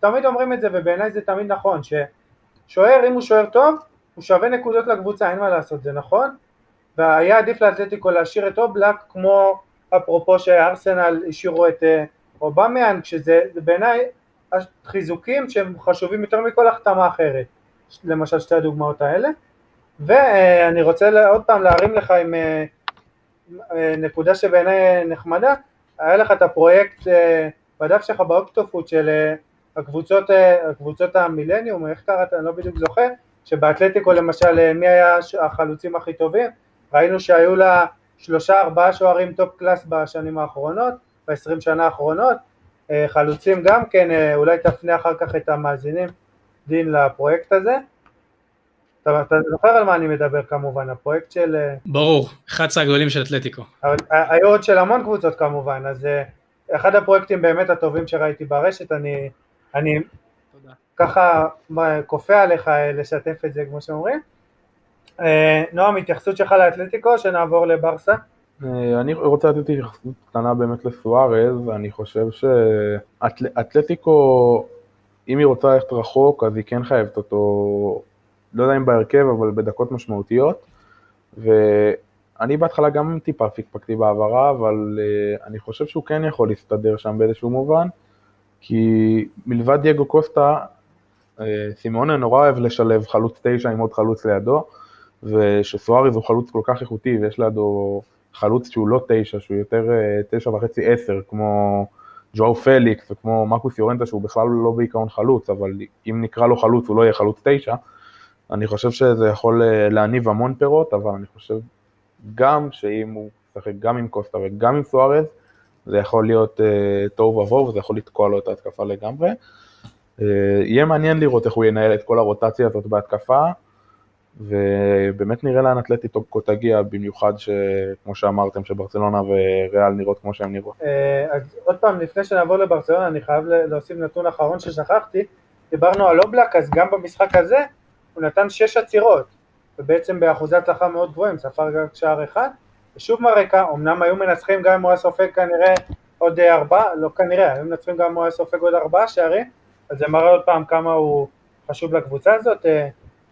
תמיד אומרים את זה ובעיניי זה תמיד נכון, ששוער אם הוא שוער טוב, הוא שווה נקודות לקבוצה, אין מה לעשות, זה נכון, והיה עדיף לאתלטיקו להשאיר את אובלק כמו אפרופו שארסנל השאירו את אה, אובמיאן, שזה בעיניי חיזוקים שהם חשובים יותר מכל החתמה אחרת, למשל שתי הדוגמאות האלה. ואני רוצה עוד פעם להרים לך עם אה, נקודה שבעיניי נחמדה, היה לך את הפרויקט בדף שלך באוקטופוס של הקבוצות, הקבוצות המילניום, איך קראת, אני לא בדיוק זוכר, שבאתלטיקו למשל, מי היה החלוצים הכי טובים? ראינו שהיו לה שלושה ארבעה שוערים top class בשנים האחרונות, ב-20 שנה האחרונות, חלוצים גם כן, אולי תפנה אחר כך את המאזינים, דין, לפרויקט הזה. אתה, אתה זוכר על מה אני מדבר כמובן, הפרויקט של... ברור, 11 הגדולים של אתלטיקו. היו עוד של המון קבוצות כמובן, אז אחד הפרויקטים באמת הטובים שראיתי ברשת, אני, אני תודה. ככה כופה עליך לשתף את זה כמו שאומרים. נועם, התייחסות שלך לאתלטיקו, שנעבור לברסה? אני רוצה לתת התייחסות קטנה באמת לסוארז, אני חושב שאתלטיקו, אם היא רוצה ללכת רחוק, אז היא כן חייבת אותו לא יודע אם בהרכב, אבל בדקות משמעותיות. ואני בהתחלה גם טיפה פקפקתי בהעברה, אבל uh, אני חושב שהוא כן יכול להסתדר שם באיזשהו מובן, כי מלבד דייגו קוסטה, uh, סימונה נורא אוהב לשלב חלוץ תשע עם עוד חלוץ לידו, ושסואריז הוא חלוץ כל כך איכותי ויש לידו חלוץ שהוא לא תשע, שהוא יותר uh, תשע וחצי עשר, כמו ג'ו פליקס וכמו מקוס יורנטה שהוא בכלל לא בעיקרון חלוץ, אבל אם נקרא לו חלוץ הוא לא יהיה חלוץ תשע, אני חושב שזה יכול אה, להניב המון פירות, אבל אני חושב גם שאם הוא ישחק גם עם קוסטה וגם עם סוארז, זה יכול להיות uh, תוהו ובוהו וזה יכול לתקוע לו את ההתקפה לגמרי. Uh, יהיה מעניין לראות איך הוא ינהל את כל הרוטציה הזאת בהתקפה, ובאמת נראה לאן אתלטיקו תגיע, במיוחד שכמו שאמרתם שברצלונה וריאל נראות כמו שהן נראות. אז עוד פעם, לפני שנעבור לברצלונה, אני חייב להוסיף נתון אחרון ששכחתי, דיברנו על אובלק, אז גם במשחק הזה, הוא נתן שש עצירות, ובעצם באחוזי הצלחה מאוד גבוהים, ספר רק שער אחד, ושוב מרקע, אמנם היו מנצחים גם אם הוא היה סופג כנראה עוד ארבעה, לא כנראה, היו מנצחים גם אם הוא היה סופג עוד ארבעה שערים, אז זה מראה עוד פעם כמה הוא חשוב לקבוצה הזאת, אה,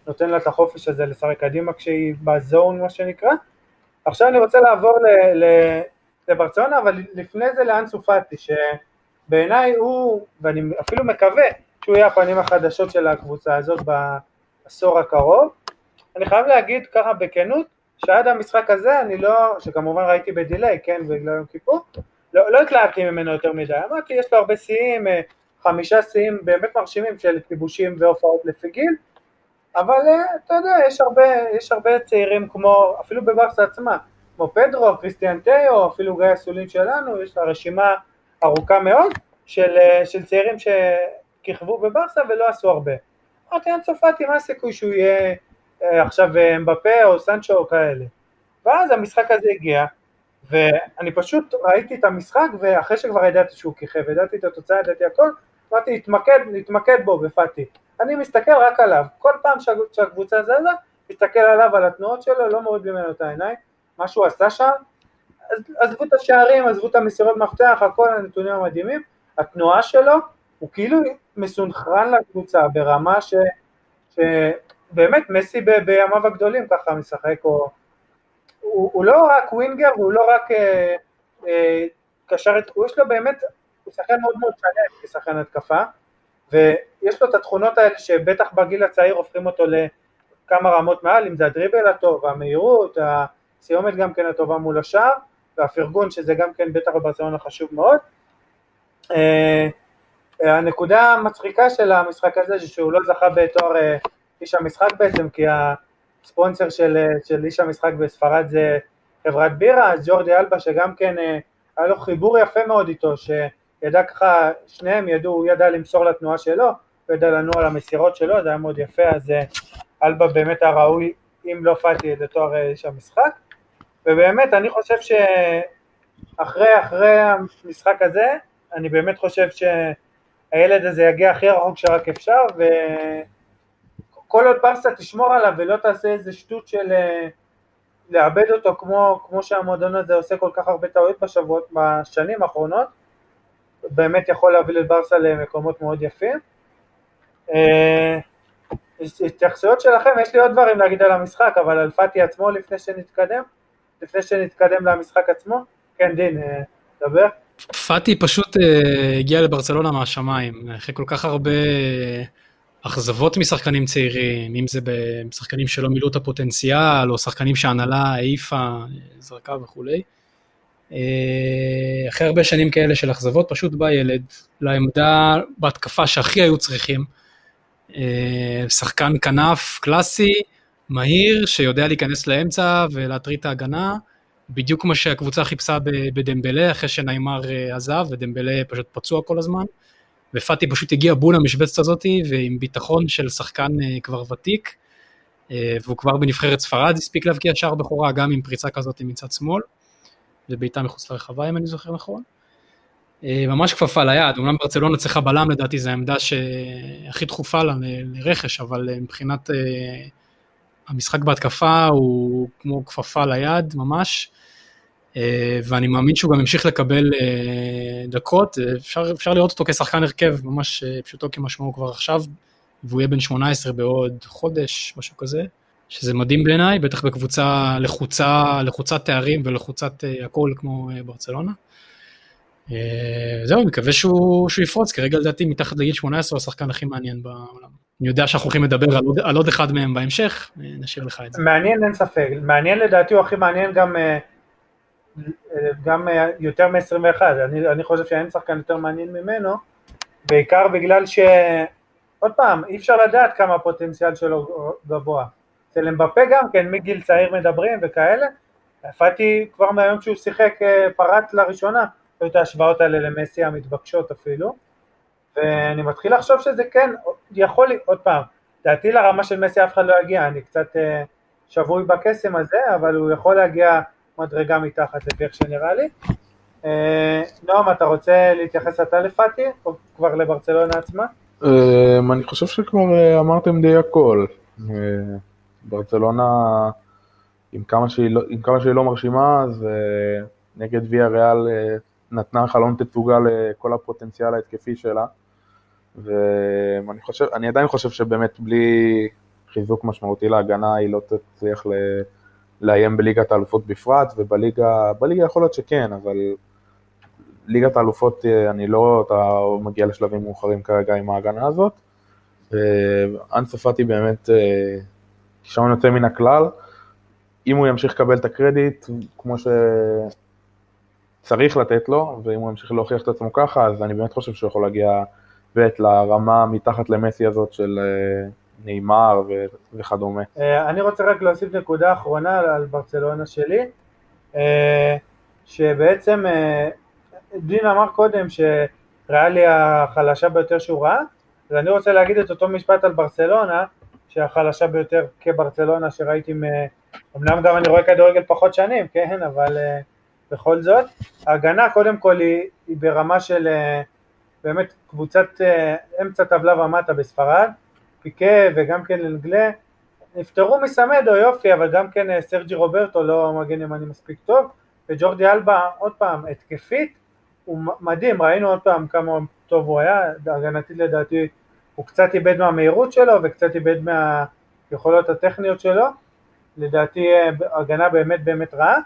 נותן לה את החופש הזה לשחק קדימה כשהיא בזון מה שנקרא. עכשיו אני רוצה לעבור ל- ל- לברצלונה, אבל לפני זה לאן סופטי, שבעיניי הוא, ואני אפילו מקווה שהוא יהיה הפנים החדשות של הקבוצה הזאת העשור הקרוב. אני חייב להגיד ככה בכנות, שעד המשחק הזה אני לא, שכמובן ראיתי בדיליי, כן, בגלל יום כיפור, לא, לא התלהבתי ממנו יותר מדי, אמרתי יש לו הרבה שיאים, אה, חמישה שיאים באמת מרשימים של כיבושים והופעות לפי גיל, אבל אה, אתה יודע, יש הרבה, יש הרבה צעירים כמו, אפילו בברסה עצמה, כמו פדרו, קריסטיאן טאו, אפילו גיא הסולין שלנו, יש לה רשימה ארוכה מאוד של, אה, של צעירים שכיכבו בברסה ולא עשו הרבה. אמרתי, אין צרפתי, מה הסיכוי שהוא יהיה אה, עכשיו אה, אמבפה או סנצ'ו או כאלה. ואז המשחק הזה הגיע, ואני פשוט ראיתי את המשחק, ואחרי שכבר ידעתי שהוא כיכב, ידעתי את התוצאה, ידעתי הכל, אמרתי, להתמקד, להתמקד בו בפאטי. אני מסתכל רק עליו, כל פעם שהקבוצה זזה, מסתכל עליו, על התנועות שלו, לא מוריד ממנו את העיניים, מה שהוא עשה שם, עזבו את השערים, עזבו את המסירות מפתח, הכל הנתונים המדהימים, התנועה שלו, הוא כאילו מסונכרן לקבוצה ברמה ש, שבאמת מסי ב, בימיו הגדולים ככה משחק, או, הוא, הוא לא רק ווינגר, הוא לא רק אה, אה, קשר, יש לו באמת, הוא שחקן מאוד מאוד שלם כשחקן התקפה, ויש לו את התכונות האלה שבטח בגיל הצעיר הופכים אותו לכמה רמות מעל, אם זה הדריבל הטוב, המהירות, הסיומת גם כן הטובה מול השער, והפרגון שזה גם כן בטח בברצלונה חשוב מאוד. אה, הנקודה המצחיקה של המשחק הזה זה שהוא לא זכה בתואר אה, איש המשחק בעצם כי הספונסר של, אה, של איש המשחק בספרד זה חברת בירה, אז ג'ורדי אלבה שגם כן אה, היה לו חיבור יפה מאוד איתו, שידע ככה, שניהם ידעו, הוא ידע למסור לתנועה שלו, הוא ידע לנוע למסירות שלו, זה היה מאוד יפה, אז אלבה באמת היה ראוי, אם לא פאטי, לתואר איש המשחק, ובאמת אני חושב שאחרי אחרי המשחק הזה, אני באמת חושב ש... הילד הזה יגיע הכי רחוק שרק אפשר, וכל עוד ברסה תשמור עליו ולא תעשה איזה שטות של אה, לאבד אותו כמו, כמו שהמועדון הזה עושה כל כך הרבה טעויות בשבועות, בשנים האחרונות, באמת יכול להביא את ברסה למקומות מאוד יפים. אה, התייחסויות שלכם, יש לי עוד דברים להגיד על המשחק, אבל על פאטי עצמו לפני שנתקדם, לפני שנתקדם למשחק עצמו, כן דין, אה, דבר. פאטי פשוט uh, הגיע לברצלונה מהשמיים, אחרי כל כך הרבה אכזבות משחקנים צעירים, אם זה בשחקנים שלא מילאו את הפוטנציאל, או שחקנים שההנהלה העיפה, זרקה וכולי. Uh, אחרי הרבה שנים כאלה של אכזבות, פשוט בא ילד לעמדה בהתקפה שהכי היו צריכים. Uh, שחקן כנף קלאסי, מהיר, שיודע להיכנס לאמצע ולהטריד את ההגנה, בדיוק כמו שהקבוצה חיפשה בדמבלה אחרי שניימר עזב, ודמבלה פשוט פצוע כל הזמן. ופאטי פשוט הגיע בול למשבצת הזאת, ועם ביטחון של שחקן כבר ותיק, והוא כבר בנבחרת ספרד הספיק להבקיע שער בכורה, גם עם פריצה כזאת מצד שמאל, ובעיטה מחוץ לרחבה אם אני זוכר נכון. ממש כפפה ליד, אומנם ברצלונה צריכה בלם לדעתי, זו העמדה שהכי דחופה לה לרכש, אבל מבחינת המשחק בהתקפה הוא כמו כפפה ליד ממש, ואני מאמין שהוא גם ימשיך לקבל דקות, אפשר, אפשר לראות אותו כשחקן הרכב ממש פשוטו כמשמעו כבר עכשיו, והוא יהיה בן 18 בעוד חודש, משהו כזה, שזה מדהים בעיניי, בטח בקבוצה לחוצה, לחוצת תארים ולחוצת הכל כמו ברצלונה. זהו, מקווה שהוא, שהוא יפרוץ, כרגע לדעתי מתחת לגיל 18 הוא השחקן הכי מעניין בעולם. אני יודע שאנחנו הולכים לדבר על עוד, על עוד אחד מהם בהמשך, נשאיר לך את זה. מעניין אין ספק, מעניין לדעתי הוא הכי מעניין גם, גם יותר מ-21, אני, אני חושב שאין שחקן יותר מעניין ממנו, בעיקר בגלל ש... עוד פעם, אי אפשר לדעת כמה הפוטנציאל שלו גבוה. אצל אמבפה גם כן, מגיל צעיר מדברים וכאלה, פאטי כבר מהיום שהוא שיחק פרט לראשונה, היו את ההשוואות האלה למסי המתבקשות אפילו, ואני מתחיל לחשוב שזה כן, יכול, עוד פעם, דעתי לרמה של מסי אף אחד לא יגיע, אני קצת אה, שבוי בקסם הזה, אבל הוא יכול להגיע מדרגה מתחת לפי איך שנראה לי. אה, נועם, אתה רוצה להתייחס אתה לפאטי, או כבר לברצלונה עצמה? אה, אני חושב שכבר אמרתם די הכל. ברצלונה, עם כמה שהיא לא, עם כמה שהיא לא מרשימה, אז נגד ויה ריאל נתנה חלון תצוגה לכל הפוטנציאל ההתקפי שלה. ואני חושב, אני עדיין חושב שבאמת בלי חיזוק משמעותי להגנה היא לא תצליח ל... לאיים בליגת האלופות בפרט, ובליגה, בליגה יכול להיות שכן, אבל ליגת האלופות, אני לא, אתה מגיע לשלבים מאוחרים כרגע עם ההגנה הזאת. אנסופטי באמת כישרון יוצא מן הכלל. אם הוא ימשיך לקבל את הקרדיט, כמו שצריך לתת לו, ואם הוא ימשיך להוכיח את עצמו ככה, אז אני באמת חושב שהוא יכול להגיע ואת לרמה מתחת למסי הזאת של נאמר וכדומה. אני רוצה רק להוסיף נקודה אחרונה על ברצלונה שלי, שבעצם דין אמר קודם שריאלי החלשה ביותר שהוא ראה, ואני רוצה להגיד את אותו משפט על ברצלונה, שהחלשה ביותר כברצלונה שראיתי, אמנם גם אני רואה כדורגל פחות שנים, כן, אבל בכל זאת, ההגנה קודם כל היא, היא ברמה של באמת קבוצת אמצע טבלה ומטה בספרד, פיקה וגם כן לנגלה, נפטרו מסמדו יופי, אבל גם כן סרג'י רוברטו לא מגן ימני מספיק טוב, וג'ורדי אלבה עוד פעם התקפית, הוא מדהים, ראינו עוד פעם כמה טוב הוא היה, הגנתית לדעתי הוא קצת איבד מהמהירות שלו וקצת איבד מהיכולות הטכניות שלו, לדעתי הגנה באמת באמת רעה,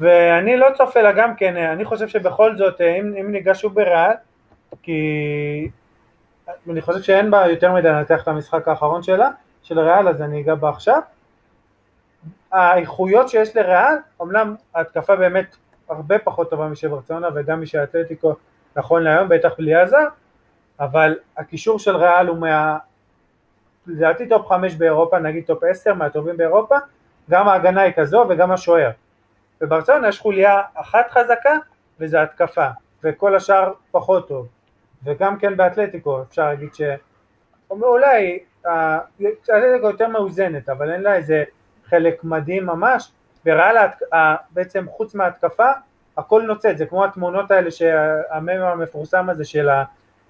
ואני לא צופה לה גם כן, אני חושב שבכל זאת אם, אם ניגשו בריאל, כי אני חושב שאין בה יותר מדי לנתח את המשחק האחרון שלה, של ריאל, אז אני אגע בה עכשיו. האיכויות שיש לריאל, אמנם ההתקפה באמת הרבה פחות טובה משל ברצלונה וגם משל אתלטיקו נכון להיום, בטח בלי הזה, אבל הקישור של ריאל הוא מה... לדעתי טופ 5 באירופה, נגיד טופ 10 מהטובים באירופה, גם ההגנה היא כזו וגם השוער. בברצלונה יש חוליה אחת חזקה וזה התקפה, וכל השאר פחות טוב. וגם כן באתלטיקו אפשר להגיד ש... אולי אתלטיקו יותר מאוזנת, אבל אין לה איזה חלק מדהים ממש. בריאל בעצם חוץ מההתקפה הכל נוצץ, זה כמו התמונות האלה שהמם המפורסם הזה של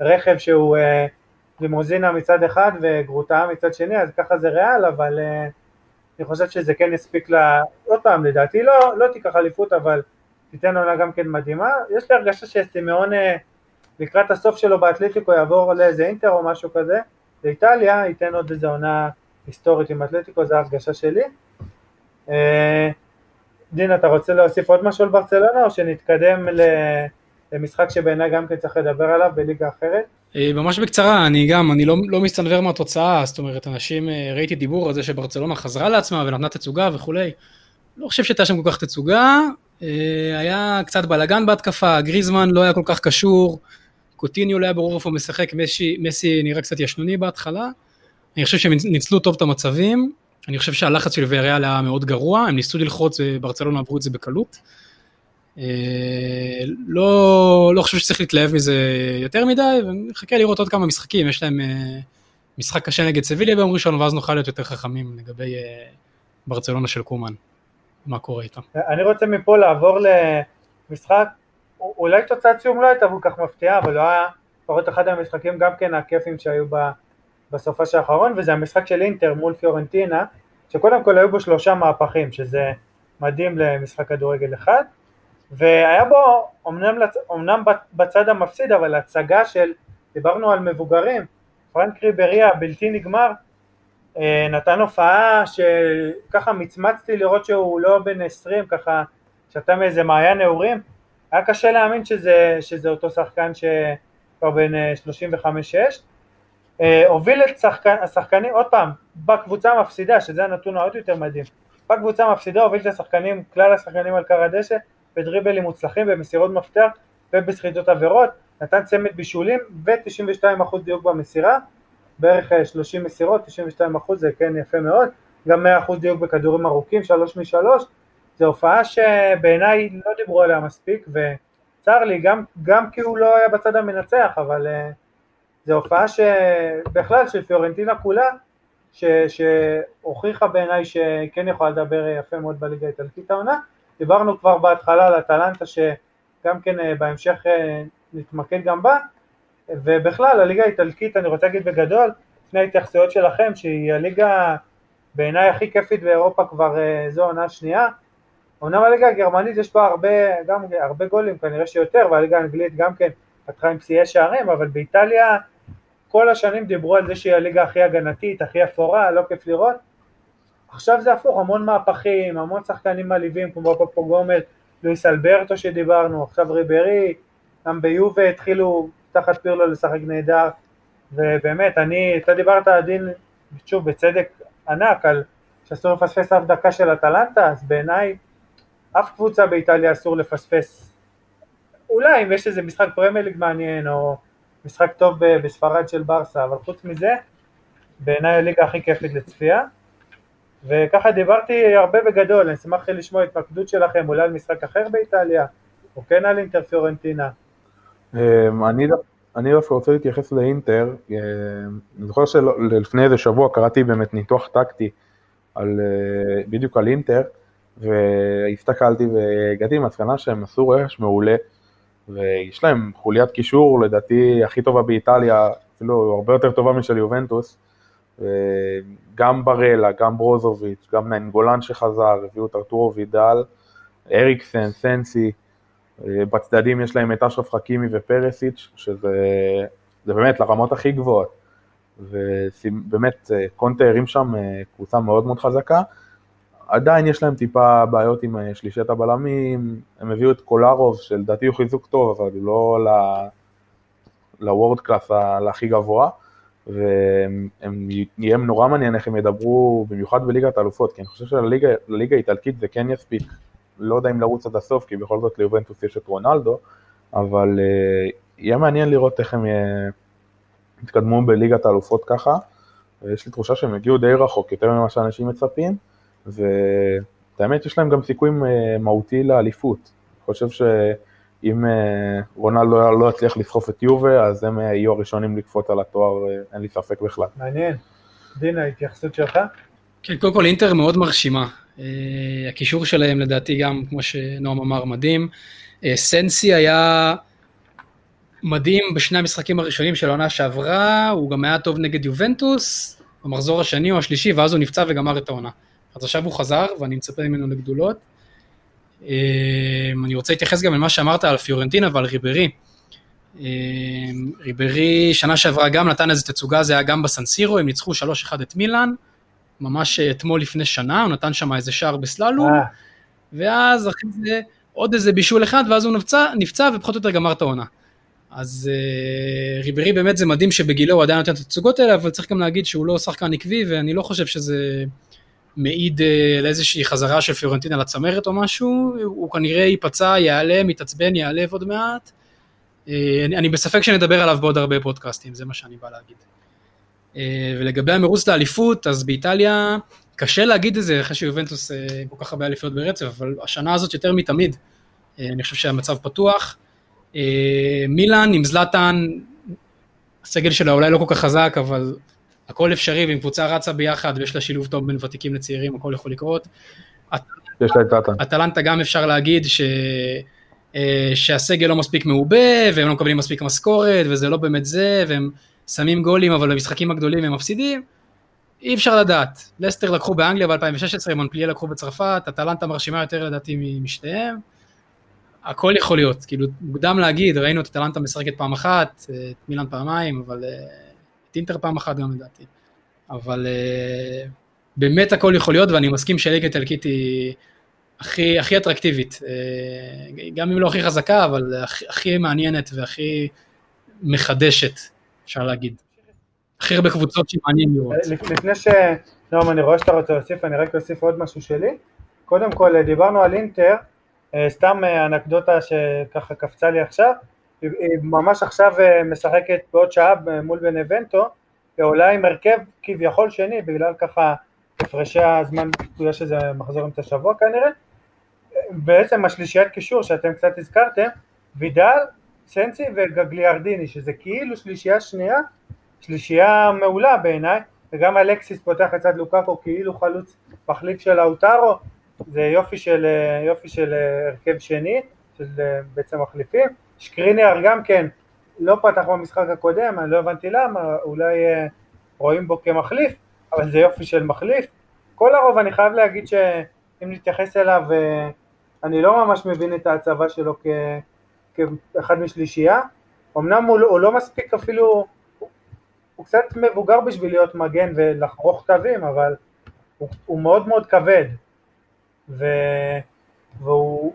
הרכב שהוא לימוזינה מצד אחד וגרוטאה מצד שני, אז ככה זה ריאל, אבל אני חושב שזה כן יספיק לה, עוד פעם לדעתי לא, לא תיקח אליפות, אבל תיתן עונה גם כן מדהימה. יש לי הרגשה שסימאון לקראת הסוף שלו באתלטיקו יעבור לאיזה אינטר או משהו כזה, לאיטליה, ייתן עוד איזה עונה היסטורית עם אתלטיקו, זו ההרגשה שלי. דין, אתה רוצה להוסיף עוד משהו על ברצלונה או שנתקדם למשחק שבעיניי גם כן צריך לדבר עליו בליגה אחרת? ממש בקצרה, אני גם, אני לא, לא מסתנוור מהתוצאה, זאת אומרת, אנשים, ראיתי דיבור על זה שברצלונה חזרה לעצמה ונתנה תצוגה וכולי. לא חושב שהייתה שם כל כך תצוגה, היה קצת בלאגן בהתקפה, גריזמן לא היה כל כך קשור, קוטיניו לא היה ברור איפה הוא משחק, מסי, מסי נראה קצת ישנוני בהתחלה. אני חושב שהם ניצלו טוב את המצבים, אני חושב שהלחץ של ויאריאל היה מאוד גרוע, הם ניסו ללחוץ וברצלונה עברו את זה בקלות. אה, לא, לא חושב שצריך להתלהב מזה יותר מדי, ונחכה לראות עוד כמה משחקים, יש להם אה, משחק קשה נגד סביליה ביום ראשון, ואז נוכל להיות יותר חכמים לגבי אה, ברצלונה של קומן, מה קורה איתם. אני רוצה מפה לעבור למשחק, אולי תוצאת סיום לא הייתה כל כך מפתיעה, אבל לא היה לפחות אחד המשחקים גם כן הכיפים שהיו בסופה של האחרון, וזה המשחק של אינטר מול פיורנטינה, שקודם כל היו בו שלושה מהפכים, שזה מדהים למשחק כדורגל אחד. והיה בו, אמנם, אמנם בצד המפסיד, אבל הצגה של, דיברנו על מבוגרים, פרנק ריברי הבלתי נגמר, אה, נתן הופעה שככה מצמצתי לראות שהוא לא בן 20, ככה שאתה מאיזה מעיין נעורים, היה קשה להאמין שזה, שזה אותו שחקן שכבר בן 35-6, אה, אה, הוביל את שחקן, השחקנים, עוד פעם, בקבוצה המפסידה, שזה הנתון העוד יותר מדהים, בקבוצה המפסידה הוביל את השחקנים, כלל השחקנים על קר הדשא, בדריבלים מוצלחים, במסירות מפתח ובסחיטות עבירות, נתן צמד בישולים ו-92% דיוק במסירה, בערך 30 אה, מסירות, 92% זה כן יפה מאוד, גם 100% דיוק בכדורים ארוכים, 3 מ-3, זו הופעה שבעיניי לא דיברו עליה מספיק וצר לי, גם, גם כי הוא לא היה בצד המנצח, אבל uh, זו הופעה שבכלל של פיורנטינה כולה, ש, שהוכיחה בעיניי שכן יכולה לדבר יפה מאוד בליגה האיטלקית העונה, דיברנו כבר בהתחלה על אטלנטה שגם כן אה, בהמשך אה, נתמקד גם בה, ובכלל הליגה האיטלקית אני רוצה להגיד בגדול, לפני ההתייחסויות שלכם, שהיא הליגה בעיניי הכי כיפית באירופה כבר זו עונה שנייה, אמנם הליגה הגרמנית יש בה הרבה, גם הרבה גולים, כנראה שיותר, והליגה האנגלית גם כן פתחה עם שיאי שערים, אבל באיטליה כל השנים דיברו על זה שהיא הליגה הכי הגנתית, הכי אפורה, לא כיף לראות, עכשיו זה הפוך, המון מהפכים, המון שחקנים מעליבים כמו פופו גומל, לואיס אלברטו שדיברנו, עכשיו ריברי, גם ביובה התחילו תחת פירלו לשחק נהדר, ובאמת, אני, אתה דיברת עדין, שוב, בצדק ענק, על שאסור לפספס אף דקה של אטלנטה, אז בעיניי אף קבוצה באיטליה אסור לפספס, אולי אם יש איזה משחק פרמייר ליג מעניין, או משחק טוב בספרד של ברסה, אבל חוץ מזה, בעיניי הליגה הכי כיפית לצפייה. וככה דיברתי הרבה בגדול, אני אשמח לשמוע התמקדות שלכם אולי על משחק אחר באיטליה, או כן על אינטר פיורנטינה. אמ, אני דווקא רוצה להתייחס לאינטר, אמ, אני זוכר שלפני איזה שבוע קראתי באמת ניתוח טקטי אה, בדיוק על אינטר, והסתכלתי והגעתי למסקנה שהם עשו רכש מעולה, ויש להם חוליית קישור לדעתי הכי טובה באיטליה, אפילו הרבה יותר טובה משל יובנטוס. גם ברלה, גם ברוזוביץ', גם נאנגולן שחזר, הביאו את ארתורו וידל, אריקסן, סנסי, בצדדים יש להם את אשרף חכימי ופרסיץ', שזה באמת לרמות הכי גבוהות. ובאמת קונטה הרים שם אה, קבוצה מאוד מאוד חזקה. עדיין יש להם טיפה בעיות עם אה, שלישת הבלמים, הם הביאו את קולרוב, שלדעתי הוא חיזוק טוב, אבל לא לוורד קלאס הכי גבוה. ויהיה נורא מעניין איך הם ידברו, במיוחד בליגת האלופות, כי אני חושב שלליגה האיטלקית זה כן יספיק, לא יודע אם לרוץ עד הסוף, כי בכל זאת ליובנטוס יש את רונלדו, אבל uh, יהיה מעניין לראות איך הם אה, יתקדמו בליגת האלופות ככה, ויש לי תחושה שהם יגיעו די רחוק, יותר ממה שאנשים מצפים, והאמת יש להם גם סיכוי אה, מהותי לאליפות. אני חושב ש... אם אה, רונלדו לא, לא יצליח לסחוף את יובה, אז הם אה, יהיו הראשונים לקפוץ על התואר, אין לי ספק בכלל. מעניין. דינה, התייחסות שלך? כן, קודם כל אינטר מאוד מרשימה. הקישור שלהם לדעתי גם, כמו שנועם אמר, מדהים. סנסי היה מדהים בשני המשחקים הראשונים של העונה שעברה, הוא גם היה טוב נגד יובנטוס, במחזור השני או השלישי, ואז הוא נפצע וגמר את העונה. אז עכשיו הוא חזר, ואני מצפה ממנו לגדולות. אמ, אני רוצה להתייחס גם למה שאמרת על פיורנטינה ועל ריברי. אמ, ריברי שנה שעברה גם נתן איזה תצוגה, זה היה גם בסנסירו, הם ניצחו 3-1 את מילאן, ממש אתמול לפני שנה, הוא נתן שם איזה שער בסללום, אה. ואז אחרי זה עוד איזה בישול אחד, ואז הוא נפצע, נפצע ופחות או יותר גמר את העונה. אז uh, ריברי באמת זה מדהים שבגילו הוא עדיין נותן את התצוגות האלה, אבל צריך גם להגיד שהוא לא שחקן עקבי, ואני לא חושב שזה מעיד אה, על איזושהי חזרה של פיורנטינה לצמרת או משהו, הוא כנראה ייפצע, ייעלם, יתעצבן, ייעלב עוד מעט. אני, אני בספק שנדבר עליו בעוד הרבה פודקאסטים, זה מה שאני בא להגיד. ולגבי המרוץ לאליפות, אז באיטליה קשה להגיד את זה אחרי שיובנטוס כל כך הרבה אליפויות ברצף, אבל השנה הזאת יותר מתמיד, אני חושב שהמצב פתוח. מילאן עם זלאטן, הסגל שלה אולי לא כל כך חזק, אבל הכל אפשרי, ואם קבוצה רצה ביחד ויש לה שילוב טוב בין ותיקים לצעירים, הכל יכול לקרות. יש לה את טאטה. אטלנטה גם אפשר להגיד ש... אה, שהסגל לא מספיק מעובה, והם לא מקבלים מספיק משכורת, וזה לא באמת זה, והם שמים גולים, אבל במשחקים הגדולים הם מפסידים. אי אפשר לדעת. לסטר לקחו באנגליה ב-2016, מונפליה לקחו בצרפת, אטלנטה מרשימה יותר לדעתי משתיהם. הכל יכול להיות, כאילו מוקדם להגיד, ראינו את אטלנטה משחקת פעם אחת, את מילאן פעמיים, אבל אה, את אינטר פעם אחת גם לדעתי. אבל אה, באמת הכל יכול להיות, ואני מסכים שליגה איטלקית היא הכי, הכי אטרקטיבית. אה, גם אם לא הכי חזקה, אבל הכי, הכי מעניינת והכי מחדשת, אפשר להגיד. הכי הרבה קבוצות שמעניין לראות. לפני ש... נועם, אני רואה שאתה רוצה להוסיף, אני רק אוסיף עוד משהו שלי. קודם כל, דיברנו על אינטר, אה, סתם אנקדוטה שככה קפצה לי עכשיו, היא ממש עכשיו משחקת בעוד שעה מול בנבנטו, ועולה עם הרכב כביכול שני, בגלל ככה הפרשי הזמן, בגלל שזה מחזור אמצע שבוע כנראה. בעצם השלישיית קישור שאתם קצת הזכרתם, וידל, סנסי וגגליארדיני, שזה כאילו שלישייה שנייה, שלישייה מעולה בעיניי, וגם אלקסיס פותח לצד לוקאקו כאילו חלוץ מחליף של האוטרו, זה יופי של, יופי של הרכב שני, של בעצם מחליפים. שקריניאר גם כן לא פתח במשחק הקודם, אני לא הבנתי למה, אולי אה, רואים בו כמחליף, אבל זה יופי של מחליף. כל הרוב אני חייב להגיד שאם נתייחס אליו, אה, אני לא ממש מבין את ההצבה שלו כ, כאחד משלישייה. אמנם הוא, לא, הוא לא מספיק אפילו, הוא קצת מבוגר בשביל להיות מגן ולחרוך קווים, אבל הוא, הוא מאוד מאוד כבד. ו, והוא,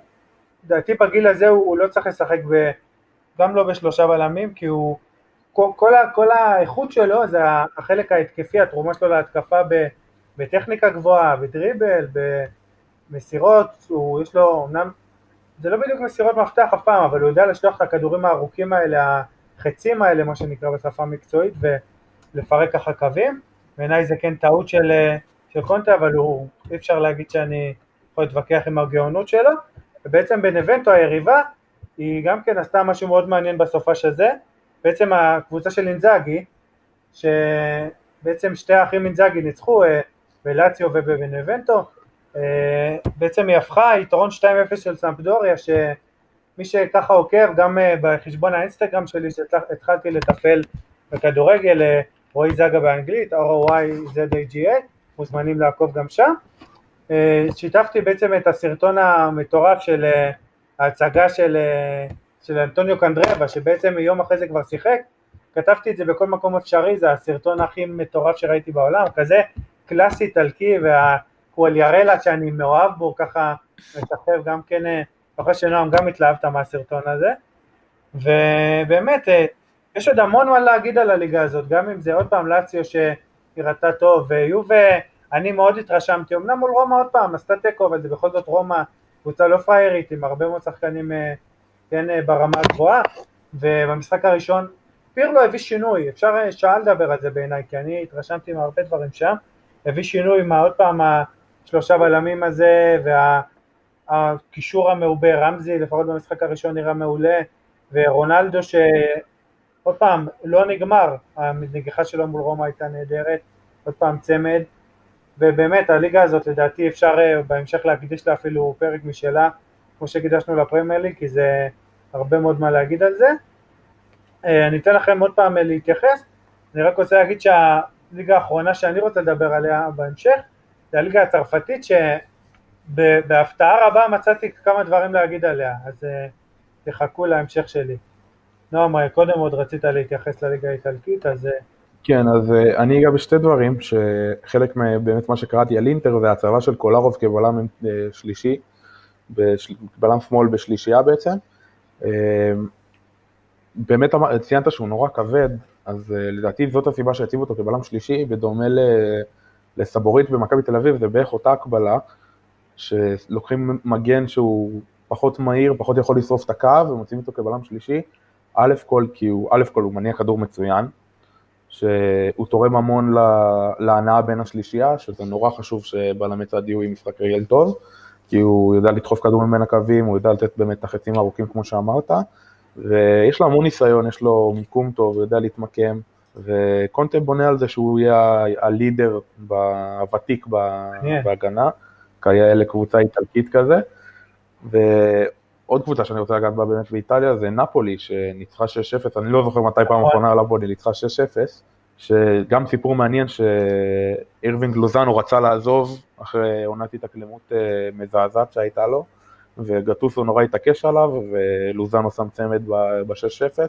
לדעתי בגיל הזה הוא, הוא לא צריך לשחק ב... גם לא בשלושה בלמים, כי הוא, כל, כל, כל האיכות שלו זה החלק ההתקפי, התרומה שלו להתקפה ב, בטכניקה גבוהה, בדריבל, במסירות, הוא, יש לו, אמנם, זה לא בדיוק מסירות מפתח אף פעם, אבל הוא יודע לשלוח את הכדורים הארוכים האלה, החצים האלה, מה שנקרא בשפה המקצועית, ולפרק ככה קווים. בעיניי זה כן טעות של, של קונטה, אבל הוא, אי אפשר להגיד שאני יכול להתווכח עם הגאונות שלו. ובעצם בנבנטו היריבה, היא גם כן עשתה משהו מאוד מעניין בסופש הזה, בעצם הקבוצה של אינזאגי, שבעצם שתי האחים אינזאגי ניצחו אה, בלציו ובבנבנטו, אה, בעצם היא הפכה יתרון 2-0 של סמפדוריה, שמי שככה עוקב, גם אה, בחשבון האינסטגרם שלי שהתחלתי לטפל בכדורגל, רועי זגה באנגלית, ROI-ZAGA, מוזמנים לעקוב גם שם. שיתפתי בעצם את הסרטון המטורף של ההצגה של, אה, של אנטוניו קנדרבה, שבעצם יום אחרי זה כבר שיחק, כתבתי את זה בכל מקום אפשרי, זה הסרטון הכי מטורף שראיתי בעולם, כזה קלאסי איטלקי והקואליארלה שאני מאוהב בו, ככה משחרר גם כן, אה, אחרי שנועם גם התלהבת מהסרטון הזה, ובאמת, אה, יש עוד המון מה להגיד על הליגה הזאת, גם אם זה עוד פעם לאציו שנראתה טוב, ויובה, אני מאוד התרשמתי, אמנם מול רומא עוד פעם, עשתה תיקו, אבל זה בכל זאת רומא קבוצה לא פריירית עם הרבה מאוד שחקנים אה, כן אה, ברמה הגבוהה ובמשחק הראשון פירלו הביא שינוי, אפשר אה, שעה לדבר על זה בעיניי כי אני התרשמתי מהרבה דברים שם, הביא שינוי מה עוד פעם השלושה בלמים הזה והקישור המעובה, רמזי לפחות במשחק הראשון נראה מעולה ורונלדו שעוד פעם לא נגמר, הנגיחה שלו מול רומא הייתה נהדרת, עוד פעם צמד ובאמת הליגה הזאת לדעתי אפשר אה, בהמשך להקדיש לה אפילו פרק משלה, כמו שהקדשנו לפרמייר ליג, כי זה הרבה מאוד מה להגיד על זה. אה, אני אתן לכם עוד פעם אה, להתייחס, אני רק רוצה להגיד שהליגה האחרונה שאני רוצה לדבר עליה בהמשך, זה הליגה הצרפתית שבהפתעה רבה מצאתי כמה דברים להגיד עליה, אז תחכו להמשך שלי. נועם, קודם עוד רצית להתייחס לליגה האיטלקית, אז כן, אז uh, אני אגע בשתי דברים, שחלק באמת מה שקראתי על אינטר זה הצבה של קולרוב כבלם uh, שלישי. בלם שמאל בשלישייה בעצם. Uh, באמת ציינת שהוא נורא כבד, אז לדעתי זאת הסיבה שהציבו אותו כבלם שלישי, בדומה. לסבורית במכבי תל אביב, זה בערך אותה הקבלה, שלוקחים מגן שהוא פחות מהיר, פחות יכול לשרוף את הקו, ומוצאים אותו כבלם שלישי, א' כל כי הוא, א' כל הוא מניע כדור מצוין, שהוא תורם המון להנאה בין השלישייה, שזה נורא חשוב שבלמי צד יהיו עם משחק רגל טוב, כי הוא יודע לדחוף כדורים בין הקווים, הוא יודע לתת באמת את החצים הארוכים כמו שאמרת, ויש לו המון ניסיון, יש לו מיקום טוב, הוא יודע להתמקם, וקונטה בונה על זה שהוא יהיה הלידר הוותיק בהגנה, כיאה לקבוצה איטלקית כזה, ועוד קבוצה שאני רוצה לגעת בה באמת באיטליה זה נפולי, שניצחה 6-0, אני לא זוכר מתי פעם נכון. אחרונה נפולי ניצחה 6-0, שגם סיפור מעניין שאירווינג לוזאנו רצה לעזוב אחרי עונת התאקלמות אה, מזעזעת שהייתה לו, וגטוסו נורא התעקש עליו, ולוזאנו שם צמד ב-6-0,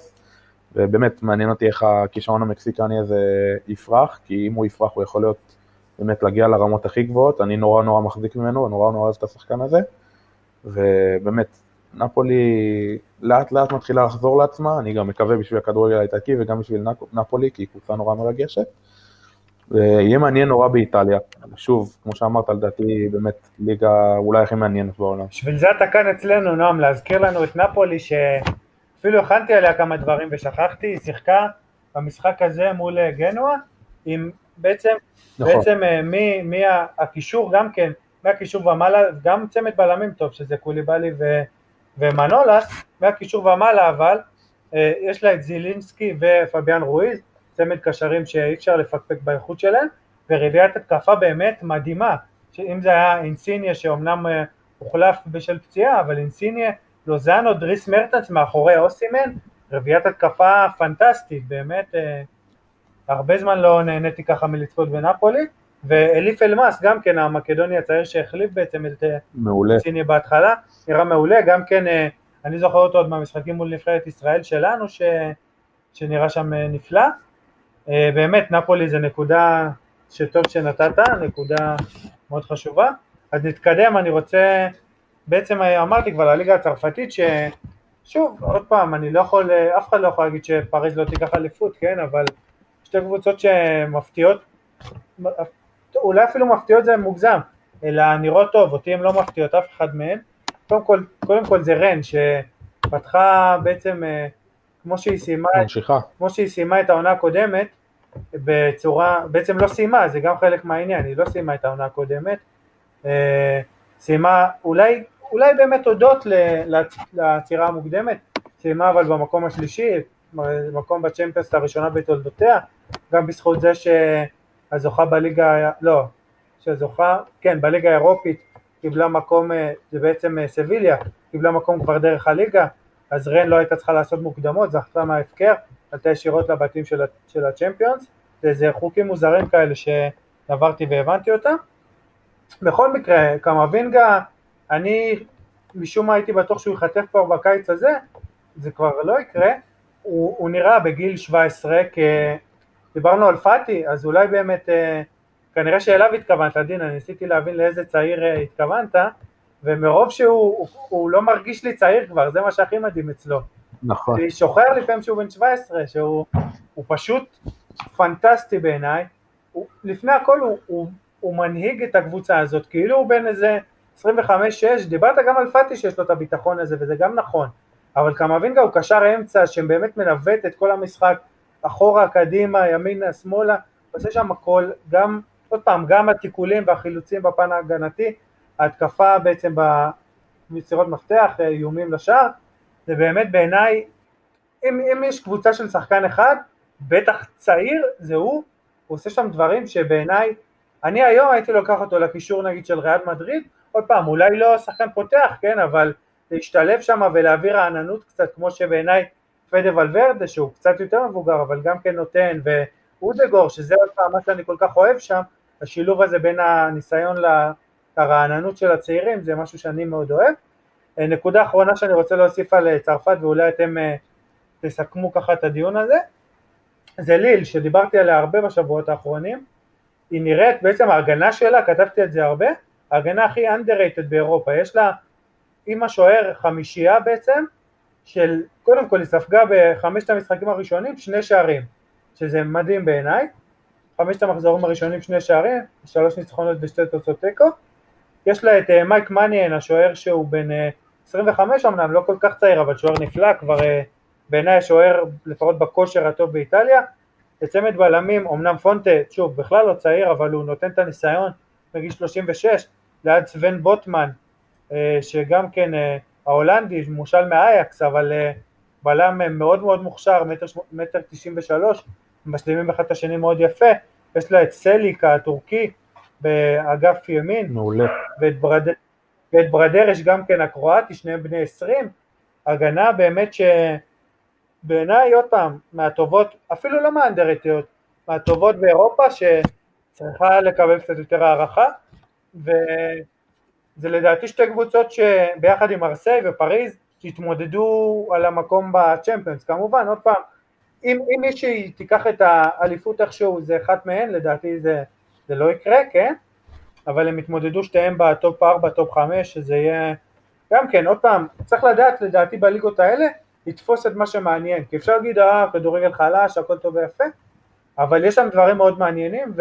ובאמת מעניין אותי איך הכישרון המקסיקני הזה יפרח, כי אם הוא יפרח הוא יכול להיות באמת להגיע לרמות הכי גבוהות, אני נורא נורא מחזיק ממנו, נורא נורא אוהב את השחקן הזה, ובאמת, נפולי לאט לאט מתחילה לחזור לעצמה, אני גם מקווה בשביל הכדורגל האיטלקי וגם בשביל נפולי, כי היא קבוצה נורא מרגשת. ויהיה מעניין נורא באיטליה. שוב, כמו שאמרת, לדעתי באמת ליגה אולי הכי מעניינת בעולם. בשביל זה אתה כאן אצלנו, נועם, להזכיר לנו את נפולי, שאפילו הכנתי עליה כמה דברים ושכחתי, היא שיחקה במשחק הזה מול אה, גנואה, עם בעצם, נכון. בעצם אה, מי, מי הקישור גם כן, מהקישור ומעלה, גם צמד בלמים טוב, שזה קוליבאלי ו, ומנולס, מהקישור ומעלה אבל, אה, יש לה את זילינסקי ופביאן רואיז, צמד קשרים שאי אפשר לפקפק באיכות שלהם, ורביעיית התקפה באמת מדהימה, אם זה היה אינסיניה שאומנם אה, הוחלף בשל פציעה, אבל אינסיניה, לוזאנו, דריס מרטנס מאחורי אוסימן, רביעיית התקפה פנטסטית, באמת אה, הרבה זמן לא נהניתי ככה מלצפות בנפולי, ואליף אלמאס גם כן המקדוני הצעיר שהחליף בעצם את אה, אינסיניה בהתחלה, נראה מעולה, גם כן אני זוכר אותו עוד מהמשחקים מול נבחרת ישראל שלנו, ש... שנראה שם נפלא, אה, באמת נפולי זה נקודה שטוב שנתת, נקודה מאוד חשובה. אז נתקדם, אני רוצה, בעצם אמרתי כבר לליגה הצרפתית ששוב, עוד פעם, אני לא יכול, אף אחד לא יכול להגיד שפריז לא תיקח אליפות, כן, אבל שתי קבוצות שמפתיעות, אולי אפילו מפתיעות זה מוגזם, אלא נראות טוב, אותי הן לא מפתיעות אף אחד מהן. קודם כל, קודם כל זה רן שפתחה בעצם אה, כמו שהיא סיימה, כמו שהיא סיימה את העונה הקודמת, בצורה, בעצם לא סיימה, זה גם חלק מהעניין, היא לא סיימה את העונה הקודמת, אה, סיימה, אולי, אולי באמת הודות לעצירה המוקדמת, סיימה אבל במקום השלישי, מקום בצ'מפיונס הראשונה בתולדותיה, גם בזכות זה שהזוכה בליגה, לא, שהזוכה, כן, בליגה האירופית קיבלה מקום, אה, זה בעצם אה, סביליה, קיבלה מקום כבר דרך הליגה, אז רן לא הייתה צריכה לעשות מוקדמות, זכתה מההפקר, עלתה ישירות לבתים של, של הצ'מפיונס, זה חוקים מוזרים כאלה שעברתי והבנתי אותם. בכל מקרה, קמבינגה, אני משום מה הייתי בטוח שהוא ייחטף כבר בקיץ הזה, זה כבר לא יקרה, הוא, הוא נראה בגיל 17 כ... דיברנו על פאטי, אז אולי באמת, אה, כנראה שאליו התכוונת, דין, אני ניסיתי להבין לאיזה צעיר אה, התכוונת, ומרוב שהוא הוא, הוא לא מרגיש לי צעיר כבר, זה מה שהכי מדהים אצלו. נכון. אני שוחר לפעמים שהוא בן 17, שהוא פשוט פנטסטי בעיניי. לפני הכל הוא, הוא, הוא מנהיג את הקבוצה הזאת, כאילו הוא בן איזה 25-6, דיברת גם על פאטי שיש לו את הביטחון הזה, וזה גם נכון. אבל קמבינגה הוא קשר אמצע שבאמת מנווט את כל המשחק אחורה, קדימה, ימינה, שמאלה, עושה שם הכל, גם, עוד פעם, גם התיקולים והחילוצים בפן ההגנתי, ההתקפה בעצם במסירות מפתח, איומים לשער, זה באמת בעיניי, אם, אם יש קבוצה של שחקן אחד, בטח צעיר, זה הוא, הוא עושה שם דברים שבעיניי, אני היום הייתי לוקח אותו לקישור נגיד של ריאל מדריד, עוד פעם, אולי לא שחקן פותח, כן, אבל להשתלב שם ולהביא רעננות קצת, כמו שבעיניי פדה ולוורדה, שהוא קצת יותר מבוגר, אבל גם כן נותן, ואודגור, שזה עוד פעם מה שאני כל כך אוהב שם, השילוב הזה בין הניסיון לרעננות של הצעירים, זה משהו שאני מאוד אוהב. אה, נקודה אחרונה שאני רוצה להוסיף על אה, צרפת, ואולי אתם אה, תסכמו ככה את הדיון הזה, זה ליל, שדיברתי עליה הרבה בשבועות האחרונים, היא נראית, בעצם ההגנה שלה, כתבתי את זה הרבה, ההגנה הכי underrated באירופה, יש לה, עם השוער חמישייה בעצם, של, קודם כל היא ספגה בחמשת המשחקים הראשונים שני שערים, שזה מדהים בעיניי, חמשת המחזורים הראשונים שני שערים, שלוש ניצחונות ושתי תוצאות תיקו, יש לה את uh, מייק מניאן, השוער שהוא בן uh, 25 אמנם, לא כל כך צעיר, אבל שוער נפלא, כבר uh, בעיניי השוער לפחות בכושר הטוב באיטליה. בצמד בלמים, אמנם פונטה, שוב, בכלל לא צעיר, אבל הוא נותן את הניסיון בגיל 36, ליד סוון בוטמן, אה, שגם כן אה, ההולנדי, מושל מאייקס, אבל אה, בלם מאוד מאוד מוכשר, מטר תשעים ושלוש, משלימים אחד את השני מאוד יפה, יש לה את סליק הטורקי באגף ימין, מעולה, ואת, ברד... ואת ברדרש גם כן הקרואטי, שניהם בני עשרים, הגנה באמת שבעיניי עוד פעם, מהטובות, אפילו לא מהאנדרטיות, מהטובות באירופה שצריכה לקבל קצת יותר הערכה, וזה לדעתי שתי קבוצות שביחד עם ארסיי ופריז שהתמודדו על המקום בצ'מפיונס, כמובן עוד פעם אם, אם מישהי תיקח את האליפות איכשהו זה אחת מהן, לדעתי זה, זה לא יקרה, כן? אבל הם יתמודדו שתיהם בטופ 4, טופ 5, שזה יהיה... גם כן, עוד פעם, צריך לדעת לדעתי בליגות האלה, לתפוס את מה שמעניין, כי אפשר להגיד, אה, כדורגל חלש, הכל טוב ויפה, אבל יש שם דברים מאוד מעניינים,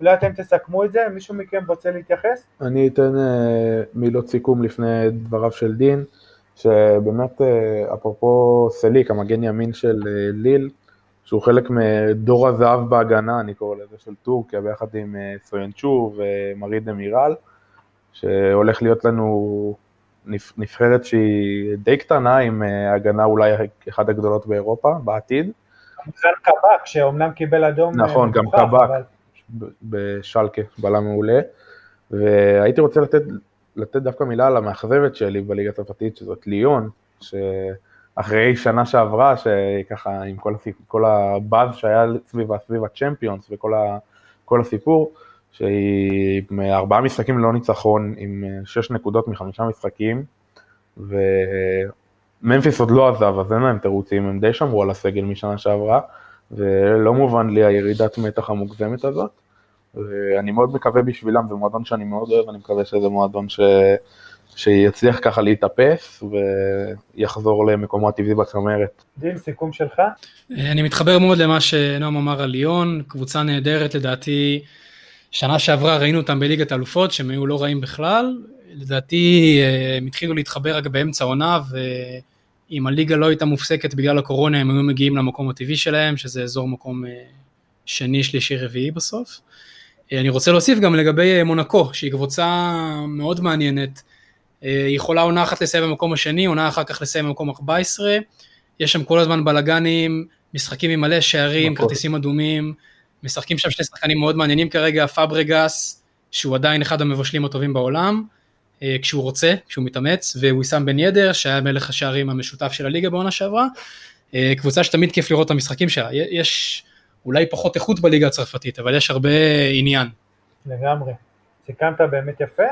ואולי אתם תסכמו את זה, מישהו מכם רוצה להתייחס? אני אתן uh, מילות סיכום לפני דבריו של דין. שבאמת, אה, אפרופו סליק, המגן ימין של אה, ליל, שהוא חלק מדור הזהב בהגנה, אני קורא לזה, של טורקיה, ביחד עם אה, סויינצ'ו ומריד אמירל, שהולך להיות לנו נבחרת שהיא די קטנה, עם הגנה אולי אחת הגדולות באירופה בעתיד. גם קבק, שאומנם קיבל אדום. נכון, גם קבק, אבל... בשלקה, בלם מעולה. והייתי רוצה לתת לתת דווקא מילה על המאכזבת שלי בליגה הצרפתית, שזאת ליון, שאחרי שנה שעברה, שככה עם כל, הסיפ... כל הבאז שהיה סביב, סביב הצ'מפיונס וכל ה... כל הסיפור, שהיא מארבעה משחקים ללא ניצחון, עם שש נקודות מחמישה משחקים, וממפיס עוד לא עזב, אז אין להם תירוצים, הם די שמרו על הסגל משנה שעברה, ולא מובן לי הירידת מתח המוגזמת הזאת. ואני מאוד מקווה בשבילם, זה מועדון שאני מאוד אוהב, אני מקווה שזה מועדון ש... שיצליח ככה להתאפס ויחזור למקומו הטבעי בצמרת. דין, סיכום שלך? אני מתחבר מאוד למה שנועם אמר על ליון, קבוצה נהדרת לדעתי, שנה שעברה ראינו אותם בליגת האלופות, שהם היו לא רעים בכלל, לדעתי הם התחילו להתחבר רק באמצע העונה, ואם הליגה לא הייתה מופסקת בגלל הקורונה, הם היו מגיעים למקום הטבעי שלהם, שזה אזור מקום אה, שני, שלישי, רביעי בסוף. אני רוצה להוסיף גם לגבי אה, מונקו, שהיא קבוצה מאוד מעניינת. אה, היא יכולה עונה אחת לסיים במקום השני, עונה אחר כך לסיים במקום 14. יש שם כל הזמן בלאגנים, משחקים עם מלא שערים, נכון. כרטיסים אדומים. משחקים שם שני שחקנים מאוד מעניינים כרגע, פאברגס, שהוא עדיין אחד המבשלים הטובים בעולם, אה, כשהוא רוצה, כשהוא מתאמץ, וויסאם בן ידר, שהיה מלך השערים המשותף של הליגה בעונה שעברה. קבוצה שתמיד כיף לראות את המשחקים שלה. יש... אולי פחות איכות בליגה הצרפתית, אבל יש הרבה עניין. לגמרי. סיכמת באמת יפה,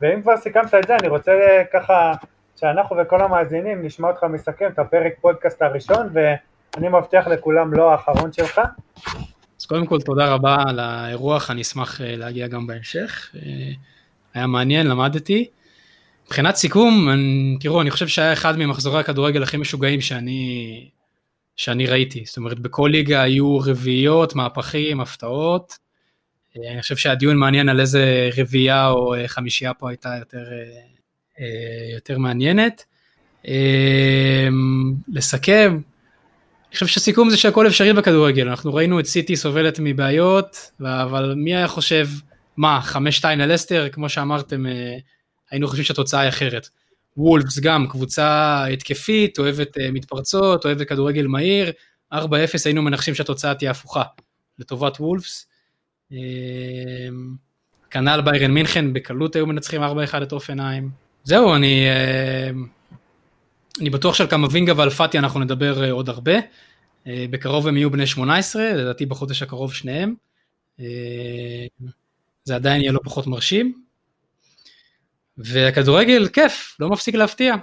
ואם כבר סיכמת את זה, אני רוצה ככה, שאנחנו וכל המאזינים נשמע אותך מסכם את הפרק פודקאסט הראשון, ואני מבטיח לכולם לא האחרון שלך. אז קודם כל תודה רבה על האירוח, אני אשמח אה, להגיע גם בהמשך. היה מעניין, למדתי. מבחינת סיכום, אני, תראו, אני חושב שהיה אחד ממחזורי הכדורגל הכי משוגעים שאני שאני ראיתי. זאת אומרת, בכל ליגה היו רביעיות, מהפכים, הפתעות. אה, אני חושב שהדיון מעניין על איזה רביעייה או אה, חמישייה פה הייתה יותר, אה, יותר מעניינת. לסכם, אני חושב שהסיכום זה שהכל אפשרי בכדורגל, אנחנו ראינו את סיטי סובלת מבעיות, אבל מי היה חושב, מה, חמש שתיים ללסטר, כמו שאמרתם, היינו חושבים שהתוצאה היא אחרת. וולפס גם קבוצה התקפית, אוהבת uh, מתפרצות, אוהבת כדורגל מהיר, 4-0 היינו מנחשים שהתוצאה תהיה הפוכה לטובת וולפס. Uh, כנ"ל ביירן מינכן, בקלות היו מנצחים 4-1 את אופנהיים. זהו, אני, אני בטוח שעל קמבינגה ועל פאטי אנחנו נדבר עוד הרבה. בקרוב הם יהיו בני 18, לדעתי בחודש הקרוב שניהם. זה עדיין יהיה לא פחות מרשים. והכדורגל כיף, לא מפסיק להפתיע.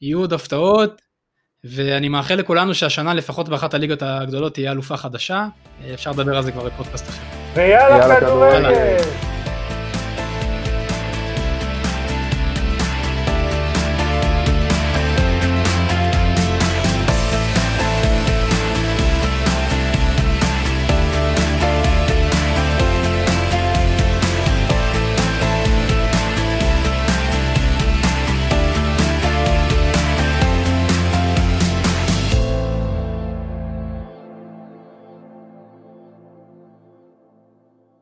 יהיו עוד הפתעות, ואני מאחל לכולנו שהשנה לפחות באחת הליגות הגדולות תהיה אלופה חדשה, אפשר לדבר על זה כבר בפודקאסט אחר. ויאללה כדורגל!